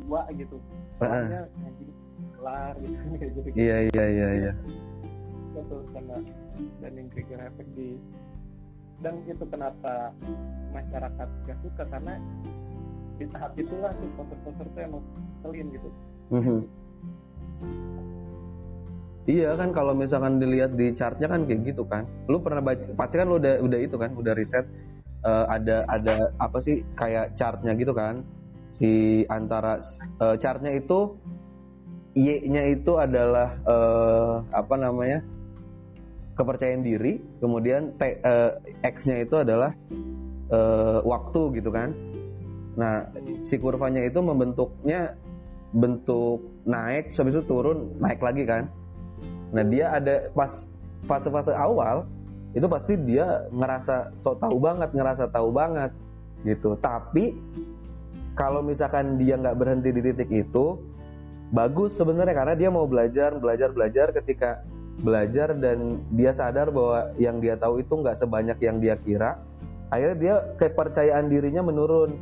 dua gitu. Soalnya uh kelar gitu kayak gitu iya iya iya iya. Itu karena dan yang trigger efek di dan itu kenapa masyarakat gak suka karena di tahap itulah tuh poster-poster tuh emang selin gitu. Mm-hmm Iya kan kalau misalkan dilihat di chartnya kan kayak gitu kan. Lu pernah baca pasti kan lu udah udah itu kan udah riset uh, ada ada apa sih kayak chartnya gitu kan. Si antara uh, chartnya itu Y-nya itu adalah uh, apa namanya? kepercayaan diri, kemudian T, uh, X-nya itu adalah uh, waktu gitu kan. Nah, si kurvanya itu membentuknya bentuk naik, habis itu turun, naik lagi kan. Nah dia ada pas fase-fase awal itu pasti dia ngerasa so tahu banget, ngerasa tahu banget gitu. Tapi kalau misalkan dia nggak berhenti di titik itu, bagus sebenarnya karena dia mau belajar, belajar, belajar. Ketika belajar dan dia sadar bahwa yang dia tahu itu nggak sebanyak yang dia kira, akhirnya dia kepercayaan dirinya menurun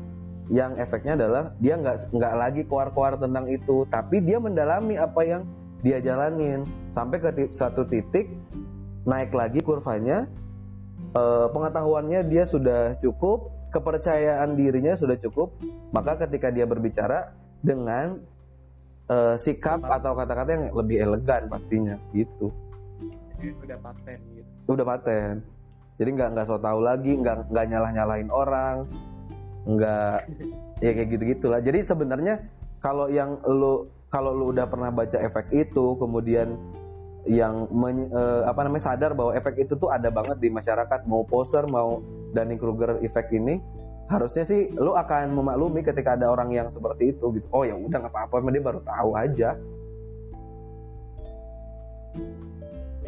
yang efeknya adalah dia nggak nggak lagi keluar-keluar tentang itu tapi dia mendalami apa yang dia jalanin sampai ke satu titik naik lagi kurvanya eh, pengetahuannya dia sudah cukup kepercayaan dirinya sudah cukup maka ketika dia berbicara dengan eh, sikap atau kata-kata yang lebih elegan pastinya gitu. Udah paten gitu. Udah paten. Jadi nggak nggak so tau lagi nggak nggak nyalah nyalahin orang nggak ya kayak gitu gitulah jadi sebenarnya kalau yang lu kalau lu udah pernah baca efek itu kemudian yang men, uh, apa namanya sadar bahwa efek itu tuh ada banget di masyarakat. Mau poser mau Dunning Kruger efek ini harusnya sih lu akan memaklumi ketika ada orang yang seperti itu gitu. Oh ya udah nggak apa-apa dia baru tahu aja.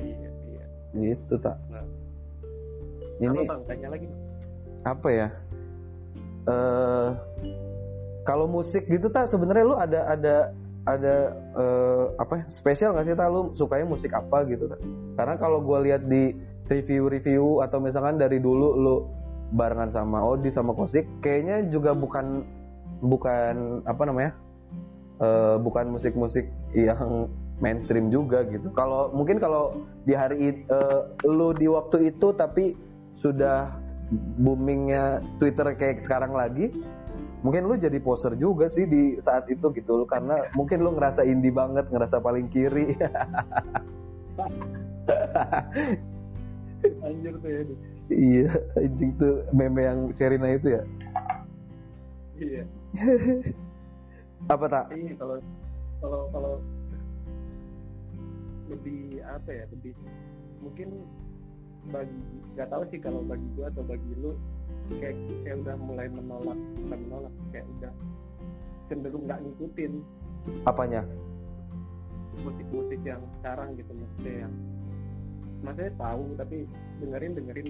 Iya iya. Gitu tak nah. ini apa, bang, tanya lagi apa ya? Uh, kalau musik gitu tak sebenarnya lu ada ada ada uh, apa spesial nggak sih tak lu sukanya musik apa gitu tak? karena kalau gue lihat di review-review atau misalkan dari dulu lu barengan sama Odi sama Kosik kayaknya juga bukan bukan apa namanya uh, bukan musik-musik yang mainstream juga gitu kalau mungkin kalau di hari uh, lu di waktu itu tapi sudah boomingnya Twitter kayak sekarang lagi mungkin lu jadi poster juga sih di saat itu gitu lu karena mungkin lu ngerasa indie banget ngerasa paling kiri. Anjir tuh ya iya anjing tuh meme yang Sherina itu ya? Iya. Apa tak? Iya kalau kalau kalau lebih apa ya lebih mungkin bagi nggak tahu sih kalau bagi gue atau bagi lu kayak kayak udah mulai menolak bukan menolak kayak udah cenderung nggak ngikutin apanya musik-musik yang sekarang gitu maksudnya yang maksudnya tahu tapi dengerin dengerin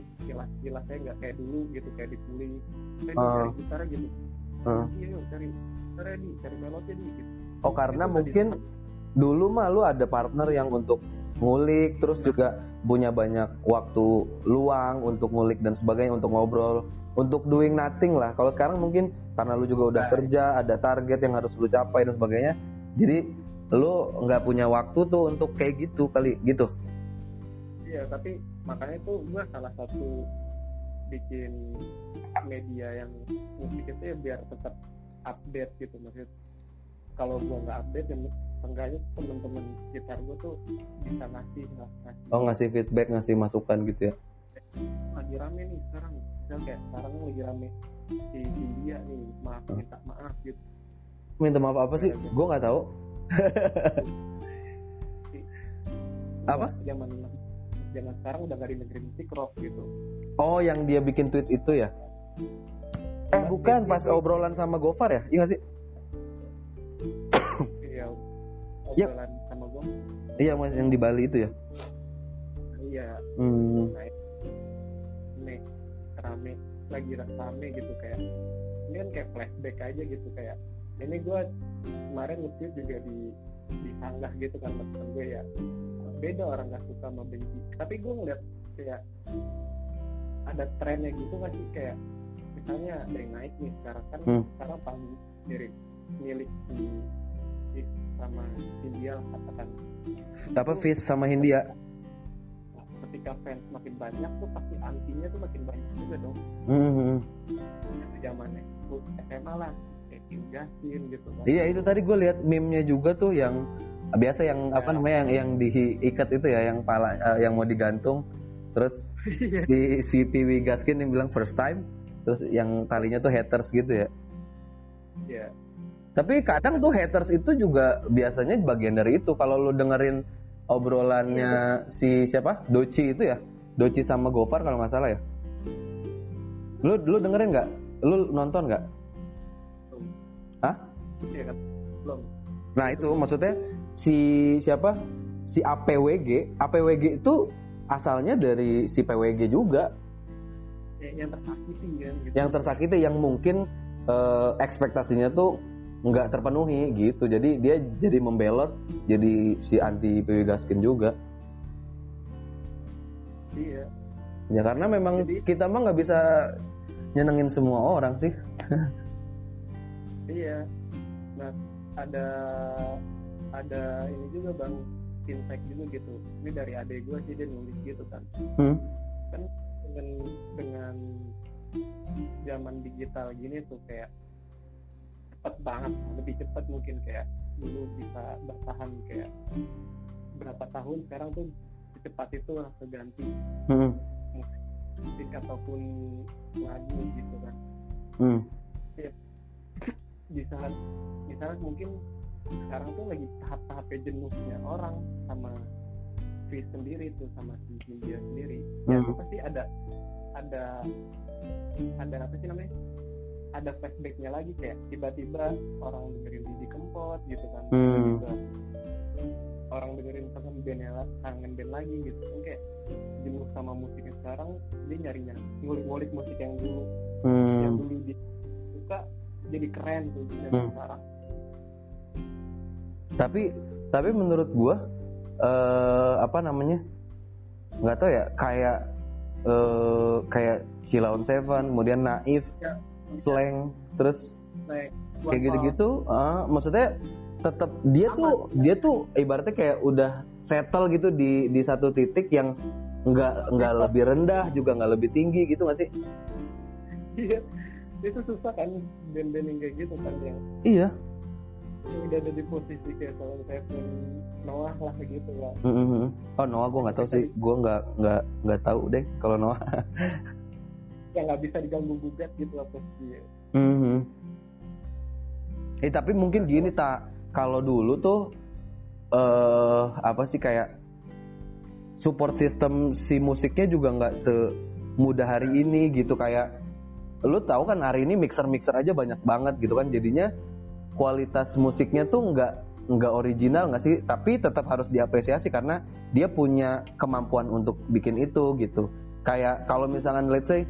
kilas saya nggak kayak dulu gitu kayak dipuli saya Ah. cari gitar gitu Ah. iya yuk, cari cari di cari melodi di gitu oh karena Itu tadi. mungkin dulu mah lu ada partner yang untuk ngulik terus juga punya banyak waktu luang untuk ngulik dan sebagainya untuk ngobrol untuk doing nothing lah. Kalau sekarang mungkin karena lu juga udah Nah. kerja ada target yang harus lu capai dan sebagainya jadi lu nggak punya waktu tuh untuk kayak gitu kali gitu. Iya tapi makanya tuh gue salah satu bikin media yang musik itu ya biar tetap update gitu maksud kalau gue nggak update ya seenggaknya temen-temen sekitar gue tuh bisa ngasih ngasih. Oh ngasih feedback ngasih masukan gitu ya lagi rame nih sekarang. Misal kayak sekarang lagi rame. Di India nih maaf minta maaf gitu. Minta maaf apa sih? Gue nggak tahu. Apa? zaman zaman sekarang udah gak dengerin musik rock gitu. Oh yang dia bikin tweet itu ya? Eh Nggak, bukan pas dia- obrolan sama Gofar ya? Iya nggak sih? Iya Ya. obrolan sama gue iya mas yang di Bali itu ya? Iya. Hmm. rame lagi rame gitu kayak ini kan kayak flashback aja gitu kayak ini gue kemarin nge juga di disanggah gitu kan temen gue ya beda orang nggak suka sama benci tapi gue ngeliat kayak ada trennya gitu nggak sih? Kayak misalnya ada yang naik nih sekarang kan Hmm. sekarang panggung mirip milik si sama India katakan. Apa Fis sama Hindia ketika fans makin banyak tuh pasti antinya tuh makin banyak juga dong Hmm. itu zamannya itu SMA lah Justin gitu kan Iya itu tadi gue lihat meme-nya juga tuh yang biasa yang apa Ya. namanya yang yang diikat itu ya yang pala eh, yang mau digantung terus Iya. si si Piwi Gaskin yang bilang first time terus yang talinya tuh haters gitu ya Iya. tapi kadang tuh haters itu juga biasanya bagian dari itu kalau lu dengerin obrolannya si siapa? Doci itu ya? Doci sama Gofar kalau nggak salah ya? Lu lu dengerin nggak? Lu nonton nggak. Hah? Iya kan? Belum. Nah itu maksudnya si siapa? Si APWG APWG itu asalnya dari si PWG juga. Ya, yang tersakiti kan gitu. Yang tersakiti yang mungkin eh, ekspektasinya tuh nggak terpenuhi gitu. Jadi dia jadi membelot jadi si anti PW Gaskin juga. Iya. Ya karena memang Jadi- kita mah nggak bisa nyenengin semua orang sih. Iya. Nah ada ada ini juga bang insight juga gitu. Ini dari adik gue sih dia nulis gitu kan. Hmm. kan dengan dengan zaman digital gini tuh kayak cepet banget lebih cepet mungkin kayak dulu bisa bertahan kayak berapa tahun sekarang tuh secepat itu langsung ganti Hmm. musik ataupun lagu gitu kan Hmm. di saat di saat mungkin sekarang tuh lagi tahap-tahapnya jenuhnya orang sama Fis sendiri tuh sama si India sendiri ya Hmm. pasti ada ada ada apa sih namanya ada flashbacknya lagi kayak tiba-tiba orang dengerin Didi Kempot gitu kan Hmm. tiba-tiba orang dengerin kangen band kangen band lagi gitu kan kayak jenuh sama musiknya sekarang dia nyarinya ngulik-ngulik musik yang dulu yang Hmm. dulu dia suka jadi keren tuh dan Hmm. sekarang tapi tapi menurut gua eh apa namanya nggak tahu ya kayak eh kayak Sheila on Seven kemudian Naif Ya, slang terus naik kayak gitu-gitu eh, maksudnya tetap dia tuh dia tuh ibaratnya kayak udah settle gitu di di satu titik yang nggak nggak lebih rendah juga nggak lebih tinggi gitu nggak sih? Iya. Itu susah kan band-band yang kayak gitu kan yang, iya. Yang udah ada di posisi kayak Salon Seven Noah lah gitu lah Mm-mm. oh Noah gue nggak tahu sih. gue nggak nggak nggak tahu deh kalau Noah yang nggak bisa diganggu gugat gitu lah posisi Mhm. Eh tapi mungkin gini tak kalau dulu tuh eh apa sih kayak support system si musiknya juga nggak semudah hari ini gitu. Kayak lu tahu kan hari ini mixer-mixer aja banyak banget gitu kan. Jadinya kualitas musiknya tuh nggak nggak original nggak sih? Tapi tetap harus diapresiasi karena dia punya kemampuan untuk bikin itu gitu kayak kalau misalkan let's say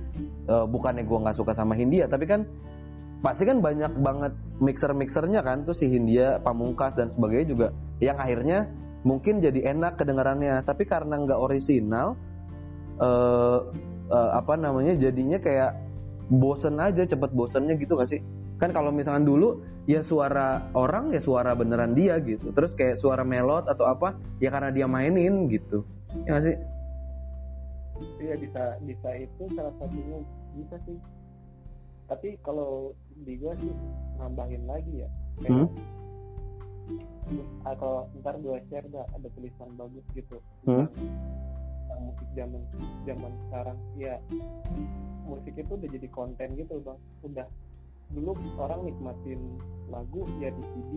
uh, bukannya gue nggak suka sama Hindia tapi kan pasti kan banyak banget mixer-mixernya kan tuh si Hindia Pamungkas dan sebagainya juga yang akhirnya mungkin jadi enak kedengarannya. Tapi karena nggak orisinal uh, uh, apa namanya jadinya kayak bosen aja cepet bosennya gitu gak sih? Kan kalau misalkan dulu ya suara orang ya suara beneran dia gitu. Terus kayak suara melot atau apa ya karena dia mainin gitu. Ya gak sih iya bisa bisa itu salah satunya. Bisa sih. Tapi kalau di gua sih nambahin lagi ya. Kayak hmm? atau ntar gua share dah ada tulisan bagus gitu. Hmm? musik zaman zaman sekarang. Ya musik itu udah jadi konten gitu bang. Udah. Dulu orang nikmatin lagu ya di CD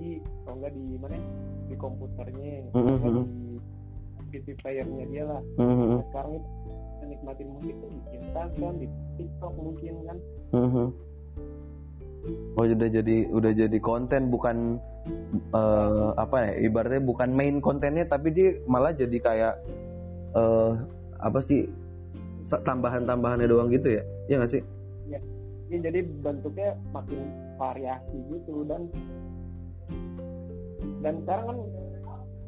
atau enggak di mana? Di komputernya. Mm -hmm. di PC playernya dia lah. Mm -hmm. nah, sekarang itu nikmatin musik tuh di Instagram di TikTok mungkin kan. Mm -hmm. oh udah jadi udah jadi konten bukan uh, apa ya ibaratnya bukan main kontennya tapi dia malah jadi kayak uh, apa sih tambahan-tambahannya doang gitu ya? Ya nggak sih? Ya jadi bentuknya makin variasi gitu dan dan sekarang kan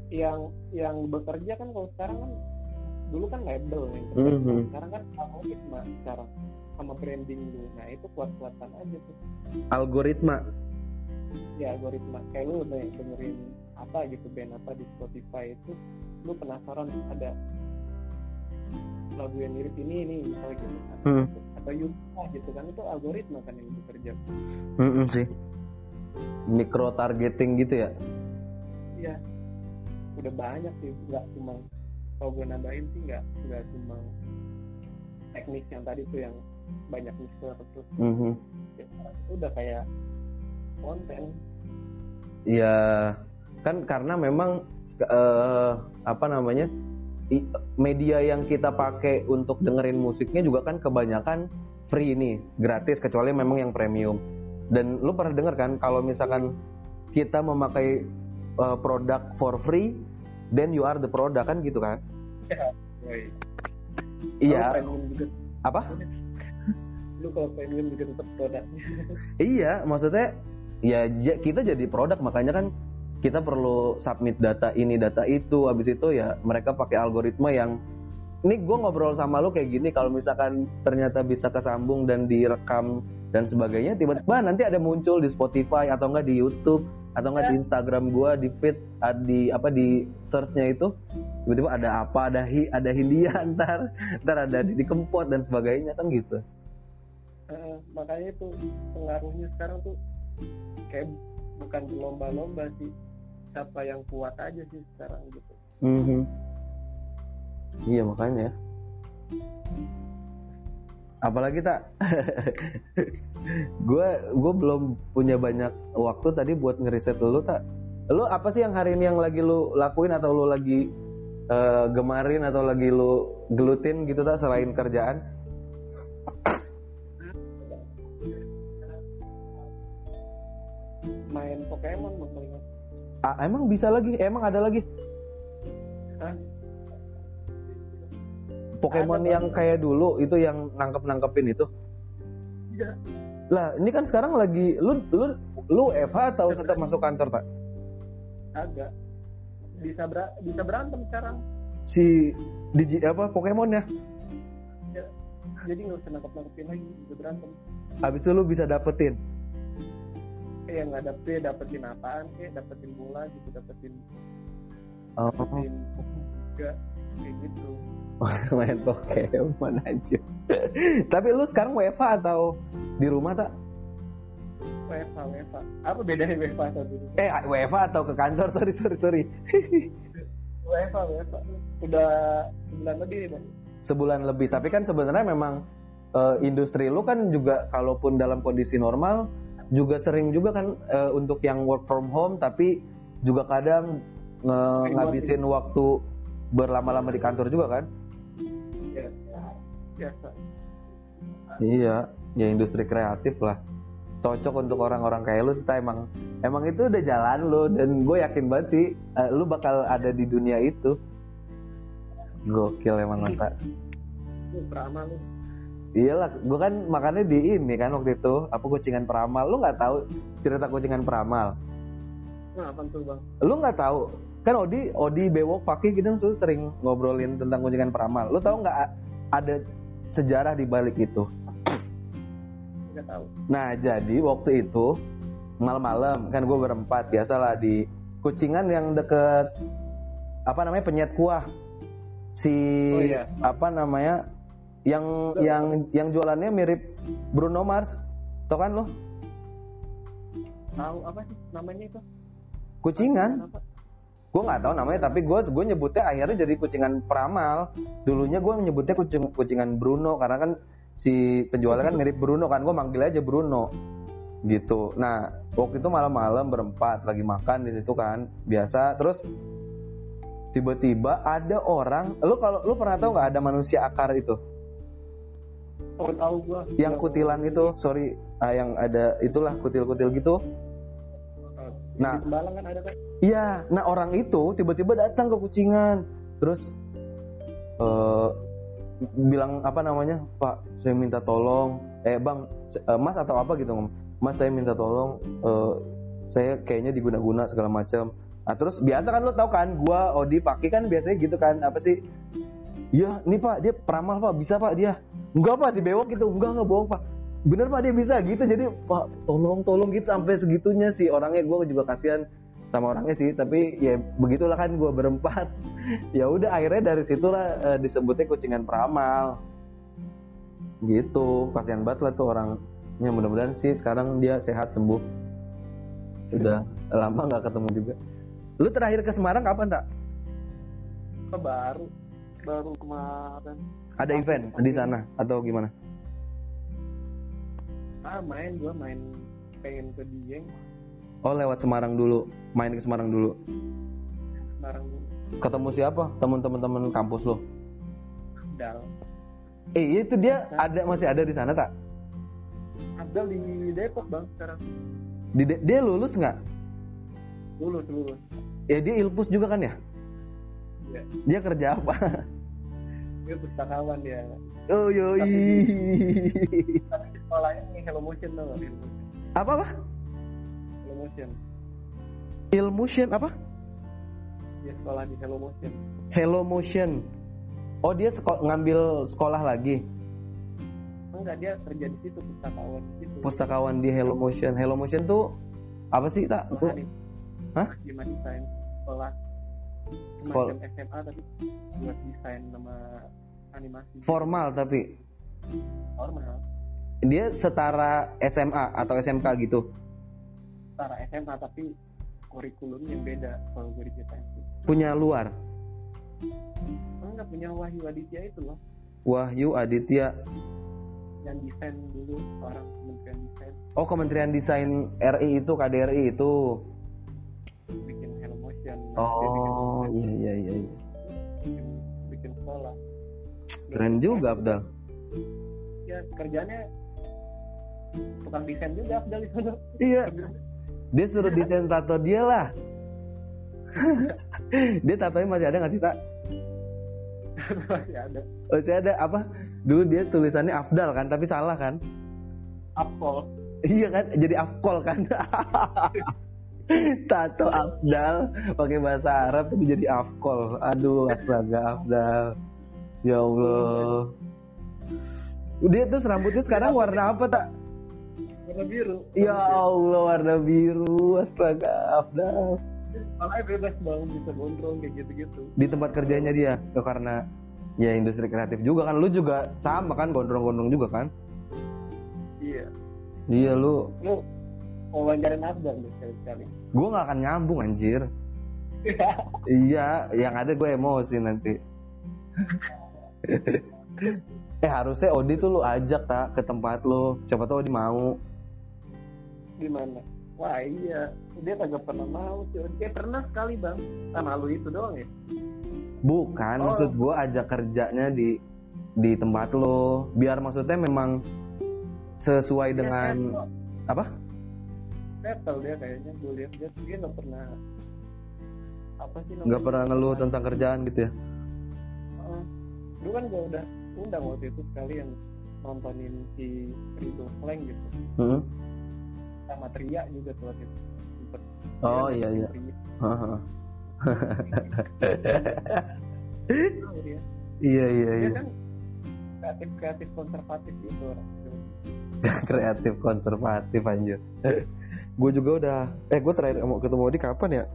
yang yang bekerja kan kalau sekarang kan dulu kan label nih mm -hmm. sekarang kan algoritma sekarang sama branding dulu. Nah itu kuat-kuatan aja tuh. Algoritma. Ya algoritma. Kayak lu nih dengerin apa gitu band apa di Spotify itu lu penasaran ada lagu yang mirip ini ini misalnya gitu kan. Hmm. atau YouTube gitu kan itu algoritma kan yang bekerja. Hmm, sih. Micro targeting gitu ya? Iya. Udah banyak sih nggak cuma kalau gue nambahin sih nggak nggak cuma teknik yang tadi tuh yang banyak mixer terus mm -hmm. ya, itu udah kayak konten Iya kan karena memang uh, apa namanya media yang kita pakai untuk dengerin musiknya juga kan kebanyakan free nih, gratis kecuali memang yang premium. Dan lu pernah denger kan kalau misalkan kita memakai uh, produk for free, then you are the product kan gitu kan? Iya. iya. Apa? Lu kalau premium juga tetap produknya. iya, maksudnya ya kita jadi produk makanya kan kita perlu submit data ini data itu habis itu ya mereka pakai algoritma yang ini gue ngobrol sama lo kayak gini kalau misalkan ternyata bisa kesambung dan direkam dan sebagainya tiba-tiba nanti ada muncul di Spotify atau enggak di YouTube atau enggak di Instagram gue di feed di apa di searchnya itu tiba-tiba ada apa ada hi ada Hindia ntar ntar ada di Kempot dan sebagainya kan gitu. Uh, makanya itu pengaruhnya sekarang tuh kayak bukan berlomba-lomba sih siapa yang kuat aja sih sekarang gitu. Mm -hmm. iya makanya. Apalagi tak gue gue belum punya banyak waktu tadi buat ngeriset dulu tak lu apa sih yang hari ini yang lagi lu lakuin atau lu lagi uh, gemarin atau lagi lu gelutin gitu tak selain kerjaan main Pokemon Ah, emang bisa lagi? Emang ada lagi? Hah? Pokemon ada, yang kayak dulu itu yang nangkep nangkepin itu? Iya. Lah, ini kan sekarang lagi lu lu lu FH atau tetap masuk kantor tak? Agak. Bisa ber, bisa berantem sekarang. Si digi apa Pokemon ya? ya. Jadi nggak usah nangkep nangkepin lagi, bisa berantem. Habis itu lu bisa dapetin kayak nggak dapet dapetin apaan kayak dapetin bola gitu dapetin oh. dapetin juga kayak gitu main Pokemon aja tapi lu sekarang WFA atau di rumah tak WFA WFA apa bedanya WFA atau eh WFA atau ke kantor? Sorry sorry sorry. WFA WFA udah sebulan lebih nih bang. Sebulan lebih. Tapi kan sebenarnya memang uh, industri lu kan juga kalaupun dalam kondisi normal juga sering juga kan uh, untuk yang work from home tapi juga kadang uh, ngabisin waktu berlama-lama di kantor juga kan? Iya. Iya. ya industri kreatif lah cocok untuk orang-orang kayak lu sih Ta. emang emang itu udah jalan lu dan gue yakin banget sih eh, lu bakal ada di dunia itu. Gokil emang mata lu peramal lu. Iyalah gue kan makannya di ini kan waktu itu apa kucingan peramal. Lu nggak tahu cerita kucingan peramal? Nah apa tuh bang? Lu nggak tahu? Kan Odi Odi Bewok Fakih gitu tuh sering ngobrolin tentang kucingan peramal. Lu tahu nggak ada sejarah di balik itu nggak tahu. Nah jadi waktu itu malam-malam kan gue berempat biasalah di kucingan yang deket apa namanya penyet kuah. Si Oh, iya. apa namanya yang yang yang jualannya mirip Bruno Mars. Tau kan lo tahu apa sih namanya itu? Kucingan. Gue nggak tahu namanya tapi gue gue nyebutnya akhirnya jadi kucingan peramal. Dulunya gue nyebutnya kucing kucingan Bruno karena kan si penjualnya kan mirip Bruno kan gue manggil aja Bruno. Gitu. Nah waktu itu malam-malam berempat lagi makan di situ kan biasa. Terus tiba-tiba ada orang lu kalau lu pernah tahu nggak ada manusia akar itu? Oh tahu gua. Yang kutilan itu sorry ah, yang ada itulah kutil-kutil gitu. Nah. kan Iya, nah orang itu tiba-tiba datang ke kucingan, terus eh bilang apa namanya, Pak, saya minta tolong, eh Bang, eh, Mas atau apa gitu. Mas saya minta tolong, eh saya kayaknya diguna-guna segala macam. Nah terus biasa kan lo tau kan, gua Odi Paki kan biasanya gitu kan, apa sih? Iya, nih Pak, dia peramal Pak, bisa Pak dia. Enggak Pak, si bewok gitu, enggak enggak bohong Pak. Bener Pak dia bisa gitu, jadi Pak tolong tolong gitu sampai segitunya sih orangnya gue juga kasihan sama orangnya sih tapi ya begitulah kan gue berempat. Ya udah akhirnya dari situlah eh, disebutnya kucingan peramal. Gitu kasihan banget lah tuh orangnya. Mudah-mudahan sih sekarang dia sehat sembuh. Udah lama nggak ketemu juga. Lu terakhir ke Semarang kapan tak baru baru kemarin. Ada event di sana atau gimana? Ah main gua main pengen ke Dieng oh lewat Semarang dulu. Main ke Semarang dulu. Semarang ketemu siapa? Teman-teman kampus lo? Abdal. Eh itu dia ada masih ada di sana tak? Abdal di Depok bang sekarang. Di- dia lulus nggak? Lulus lulus. Ya dia ilpus juga kan ya? Ya dia kerja apa? Dia pustakawan dia. Oh yoi. Tapi di sekolahnya nih Hello Motion tuh apa apa Motion. Ilmotion apa? Dia sekolah di Hello Motion. Hello Motion. Oh dia seko- ngambil sekolah lagi? Enggak dia kerja di situ pustakawan di situ. Pustakawan di Hello Motion. Hello Motion tuh apa sih tak sekolah di Hah? Gimana desain sekolah? Sekolah- SMA tapi buat desain sama animasi. Formal tapi? Formal. Dia setara SMA atau SMK gitu setara SMA tapi kurikulum yang beda kalau gue di itu punya luar? Enggak punya Wahyu Aditya itu loh. Wahyu Aditya. Yang desain dulu orang kementerian desain. Oh Kementerian Desain RI itu KDRI itu. Bikin Hello Motion. Oh iya iya iya iya. bikin, bikin sekolah. Keren juga Abdal. Ya kerjanya tukang desain juga Abdal sana iya dia suruh desain tato dia lah. Dia tatonya masih ada nggak sih tak? Masih ada. Masih ada apa? Dulu dia tulisannya Afdal kan tapi salah kan? Apple iya kan? Jadi Afkol kan? Tato Afdal pakai bahasa Arab tapi jadi Afkol. Aduh astaga Afdal. Ya Allah. Dia terus rambutnya sekarang warna apa tak warna biru. Ya Allah warna biru. Astaga Afdal makanya bebas banget bisa gondrong kayak gitu-gitu. Di tempat kerjanya dia. Ya, karena ya industri kreatif juga kan. Lu juga sama kan gondrong-gondrong juga kan? Iya. Iya lu. Lu mau wawancarin Abdal nih sekali-sekali? Gue nggak akan nyambung anjir. Iya yang ada gue emosi nanti. Eh harusnya Odi tuh lu ajak tak ke tempat lu. Siapa tahu Odi mau gimana wah iya. Dia kagak pernah mau sih dia pernah sekali bang. Ah malu itu doang ya? Bukan Oh. maksud gue ajak kerjanya di di tempat lo. Biar maksudnya memang sesuai Dia dengan settle. apa? Settle dia kayaknya gue lihat. Dia dia nggak pernah apa sih nggak pernah ngeluh tentang kerjaan gitu ya? Heeh. dulu kan gue udah undang waktu itu sekalian nontonin si Ridho Slang gitu. Mm-mm. Sama Tria juga tuh waktu itu. Sempet. Oh iya iya. Iya iya dia iya. kan kreatif kreatif konservatif gitu orang. Kreatif konservatif anjir. Gue juga udah eh gue terakhir mau ketemu Odi kapan ya?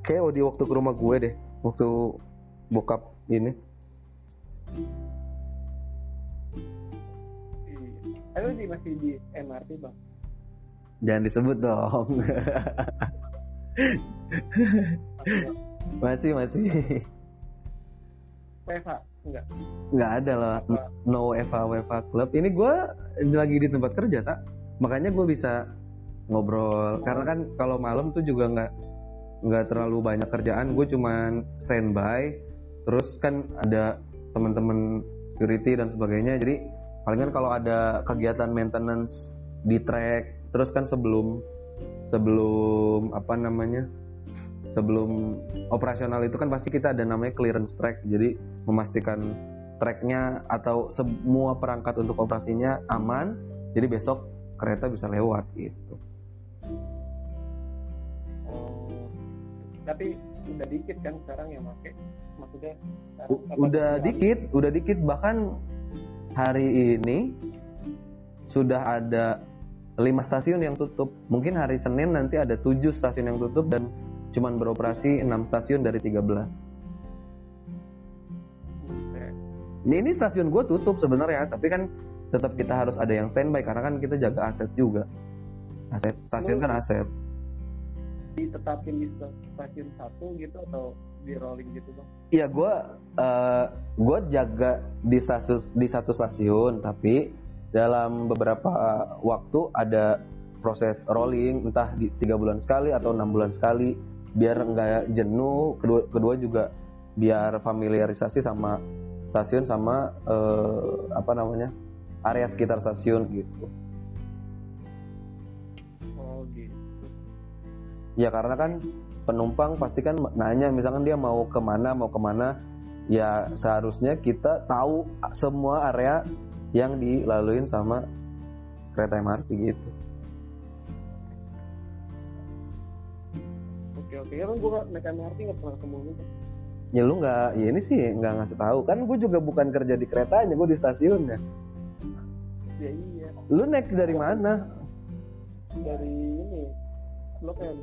Kayak Odi waktu ke rumah gue deh waktu bokap ini. Iya. Ayo di masih di MRT bang. Jangan disebut dong. Masih masih. PH enggak. nggak ada lah. No Eva Weva Club. Ini gue lagi di tempat kerja tak makanya gue bisa ngobrol. Karena kan kalau malam tuh juga nggak nggak terlalu banyak kerjaan. Gue cuman standby. Terus kan ada teman-teman security dan sebagainya. Jadi palingan kalau ada kegiatan maintenance di track terus kan sebelum sebelum apa namanya sebelum operasional itu kan pasti kita ada namanya clearance track jadi memastikan tracknya atau semua perangkat untuk operasinya aman jadi besok kereta bisa lewat gitu Oh. Tapi udah dikit kan sekarang yang pakai. Maksudnya apa udah dikit udah dikit bahkan hari ini sudah ada lima stasiun yang tutup mungkin hari Senin nanti ada tujuh stasiun yang tutup dan cuman beroperasi 6 stasiun dari 13 Buset. Ya, ini stasiun gue tutup sebenarnya, tapi kan tetap kita harus ada yang standby karena kan kita jaga aset juga. Aset stasiun kan aset. ditetapin di sta- stasiun satu gitu atau di rolling gitu bang? Iya gue gue jaga di stasiun di satu stasiun, tapi dalam beberapa waktu ada proses rolling, entah di tiga bulan sekali atau enam bulan sekali, biar nggak jenuh. Kedua kedua juga biar familiarisasi sama stasiun sama eh, apa namanya area sekitar stasiun gitu. Oh gitu. Ya karena kan penumpang pasti kan nanya misalkan dia mau ke mana mau ke mana ya seharusnya kita tahu semua area yang dilaluin sama kereta MRT gitu. Oke oke. Ya kan gue naik MRT nggak pernah ketemu lu. Ya lu nggak, ya ini sih nggak ngasih tahu kan gue juga bukan kerja di keretanya, gue di stasiunnya. Ya iya. Lu naik dari mana? Dari ini Blok M.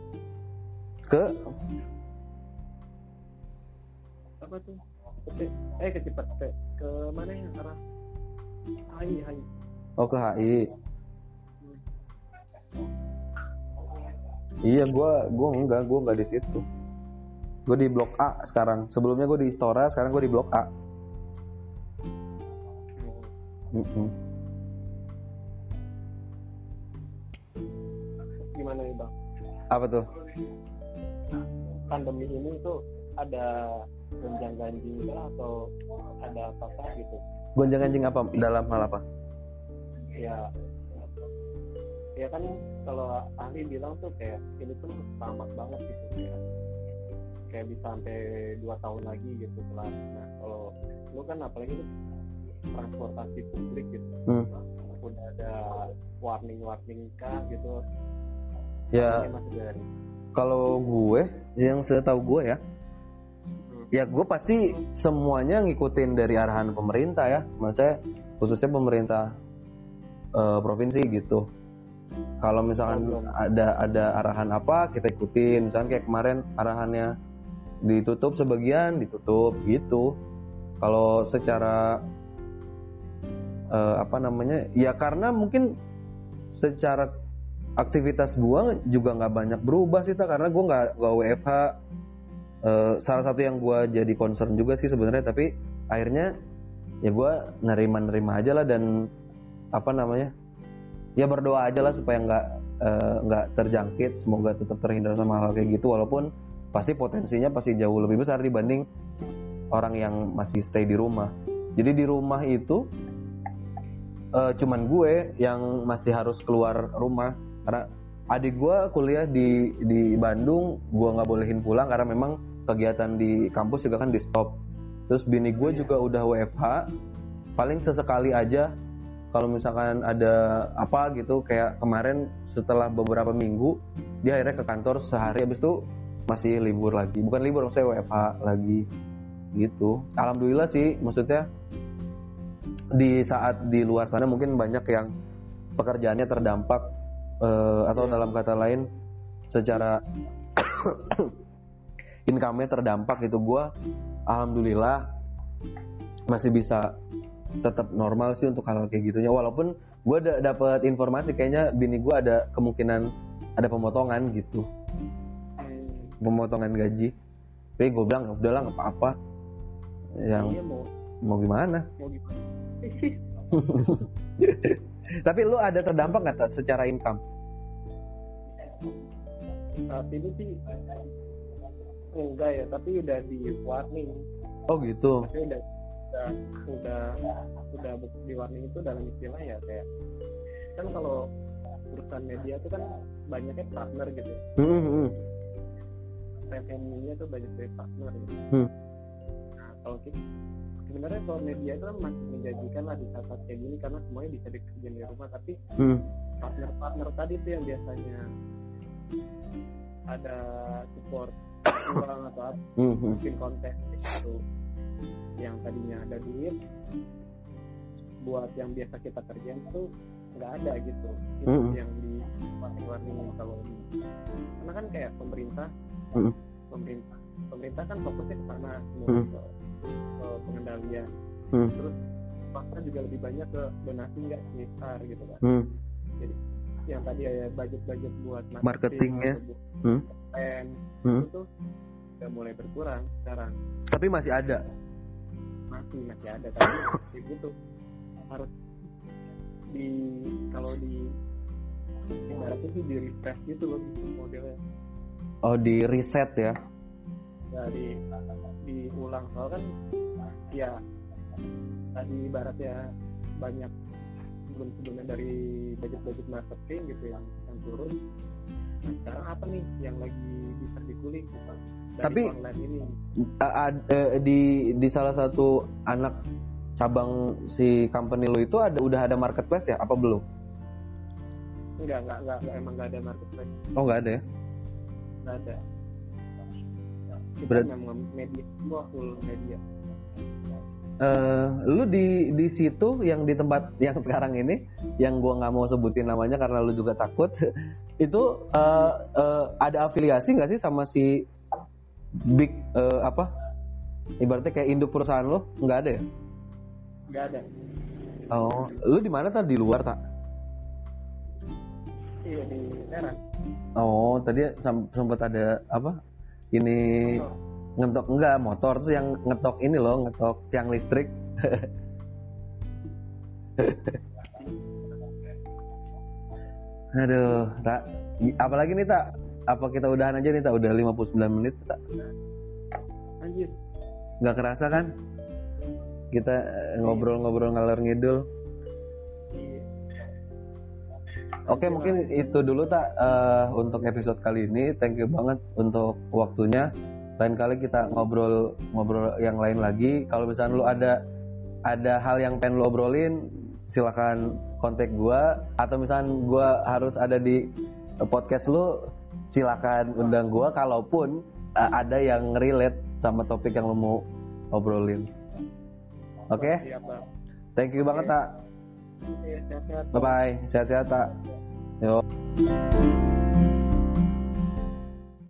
Ke Apa tuh? Eh ke Cipete. Ke mana ya arah? Hai hai. oh ke HI. Iya gue gue enggak gue enggak di situ. Gue di blok A sekarang. Sebelumnya gue di Istora, sekarang gue di blok A. Mm-mm. Gimana nih bang? Apa tuh? Pandemi ini tuh ada gonjang ganjing atau ada apa-apa gitu? Gonjang ganjing apa dalam hal apa? ya ya kan kalau ahli bilang tuh kayak ini tuh tamat banget gitu kayak kayak bisa sampai dua tahun lagi gitu kelar nah kalau lu kan apalagi tuh transportasi publik gitu Hmm. udah ada warning warning kah gitu Ya kalau gue yang setahu gue ya, ya gue pasti semuanya ngikutin dari arahan pemerintah ya. Maksudnya khususnya pemerintah eh, provinsi gitu. Kalau misalkan Oh, ada ada arahan apa kita ikutin. Misalkan kayak kemarin arahannya ditutup sebagian ditutup gitu. Kalau secara eh, apa namanya? Ya karena mungkin secara aktivitas gua juga nggak banyak berubah sih tak karena gua nggak nggak WFH Eh, salah satu yang gua jadi concern juga sih sebenarnya tapi akhirnya ya gua nerima nerima aja lah dan apa namanya ya berdoa aja lah supaya nggak eh, nggak terjangkit semoga tetap terhindar sama hal kayak gitu walaupun pasti potensinya pasti jauh lebih besar dibanding orang yang masih stay di rumah. Jadi di rumah itu eh, cuman gue yang masih harus keluar rumah karena adik gue kuliah di di Bandung gue nggak bolehin pulang karena memang kegiatan di kampus juga kan di stop terus bini gue Iya. juga udah WFH paling sesekali aja kalau misalkan ada apa gitu kayak kemarin setelah beberapa minggu dia akhirnya ke kantor sehari habis itu masih libur lagi bukan libur saya WFH lagi gitu alhamdulillah sih maksudnya di saat di luar sana mungkin banyak yang pekerjaannya terdampak eh, atau Iya. dalam kata lain secara income-nya terdampak gitu. Gua alhamdulillah masih bisa tetap normal sih untuk hal kayak gitunya. Walaupun gue da dapat informasi kayaknya bini gue ada kemungkinan ada pemotongan gitu. Pemotongan gaji. Tapi gue bilang udahlah nggak apa-apa. Yang iya mau mau gimana? mau gimana? Tapi lu ada terdampak nggak secara income? Saat ini sih enggak ya tapi udah di warning oh gitu tapi udah udah udah udah di warning itu dalam istilah ya kayak kan kalau perusahaan media itu kan banyaknya partner gitu. Hmm, hmm, hmm. revenue-nya tuh banyak dari partner gitu. Hmm. Nah, kalau kita sebenarnya kalau media itu kan masih menjanjikan lah di saat-saat kayak gini karena semuanya bisa dikerjain di rumah tapi Hmm. partner-partner tadi tuh yang biasanya ada support uang atau apa Hmm, hmm. bikin konten itu yang tadinya ada duit buat yang biasa kita kerjain tuh nggak ada gitu itu Mm-mm. yang di warning-warning kalau di karena kan kayak pemerintah Mm-mm. pemerintah pemerintah kan fokusnya ke sana semua Mm. ke, ke pengendalian Mm. terus swasta juga lebih banyak ke donasi nggak sekitar gitu kan Hmm. Yang tadi ya budget-budget buat Marketingnya. atau buat Hmm. Hmm. itu tuh udah mulai berkurang sekarang. Tapi masih ada? Masih masih ada tapi ya gitu harus di kalau di ibaratnya sih di refresh gitu loh modelnya. Oh di reset ya? Dari diulang soal kan ya tadi ibaratnya banyak sebelum sebelumnya dari budget budget marketing gitu yang yang turun. Nah, sekarang apa nih yang lagi bisa dikulik gitu dari Tapi- online ini. ad- eh, di di salah satu anak cabang si company lo itu ada udah ada marketplace ya? Apa belum? Enggak enggak enggak, enggak emang enggak ada marketplace. Oh nggak ada ya? Enggak ada. Kita Berat- memang media semua full media Eh, lu di di situ yang di tempat yang sekarang ini yang gua nggak mau sebutin namanya karena lu juga takut itu eh, eh, ada afiliasi nggak sih sama si big eh, apa? Ibaratnya kayak induk perusahaan lo nggak ada ya? Enggak ada. Oh lu di mana tadi di luar tak iya di Serang. Oh tadi sempat ada apa? Ini ngetok enggak motor tuh yang ngetok ini loh ngetok tiang listrik. Aduh tak apalagi nih tak? Apa kita udahan aja nih tak? Udah 59 menit tak? Anjir. Nggak kerasa kan? Kita eh, ngobrol-ngobrol ngalor ngidul. Iya. Oke mungkin itu dulu tak. Eh, untuk episode kali ini. Thank you banget untuk waktunya. Lain kali kita ngobrol ngobrol yang lain lagi. Kalau misalnya lu ada ada hal yang pengen lu obrolin, silakan kontak gua. Atau misalnya gua harus ada di podcast lu, silakan undang gua. Kalaupun eh, ada yang relate sama topik yang lu mau obrolin. Oke, siap Bang. thank you banget tak. Iya, sehat-sehat Bye bye, sehat-sehat tak. Yo.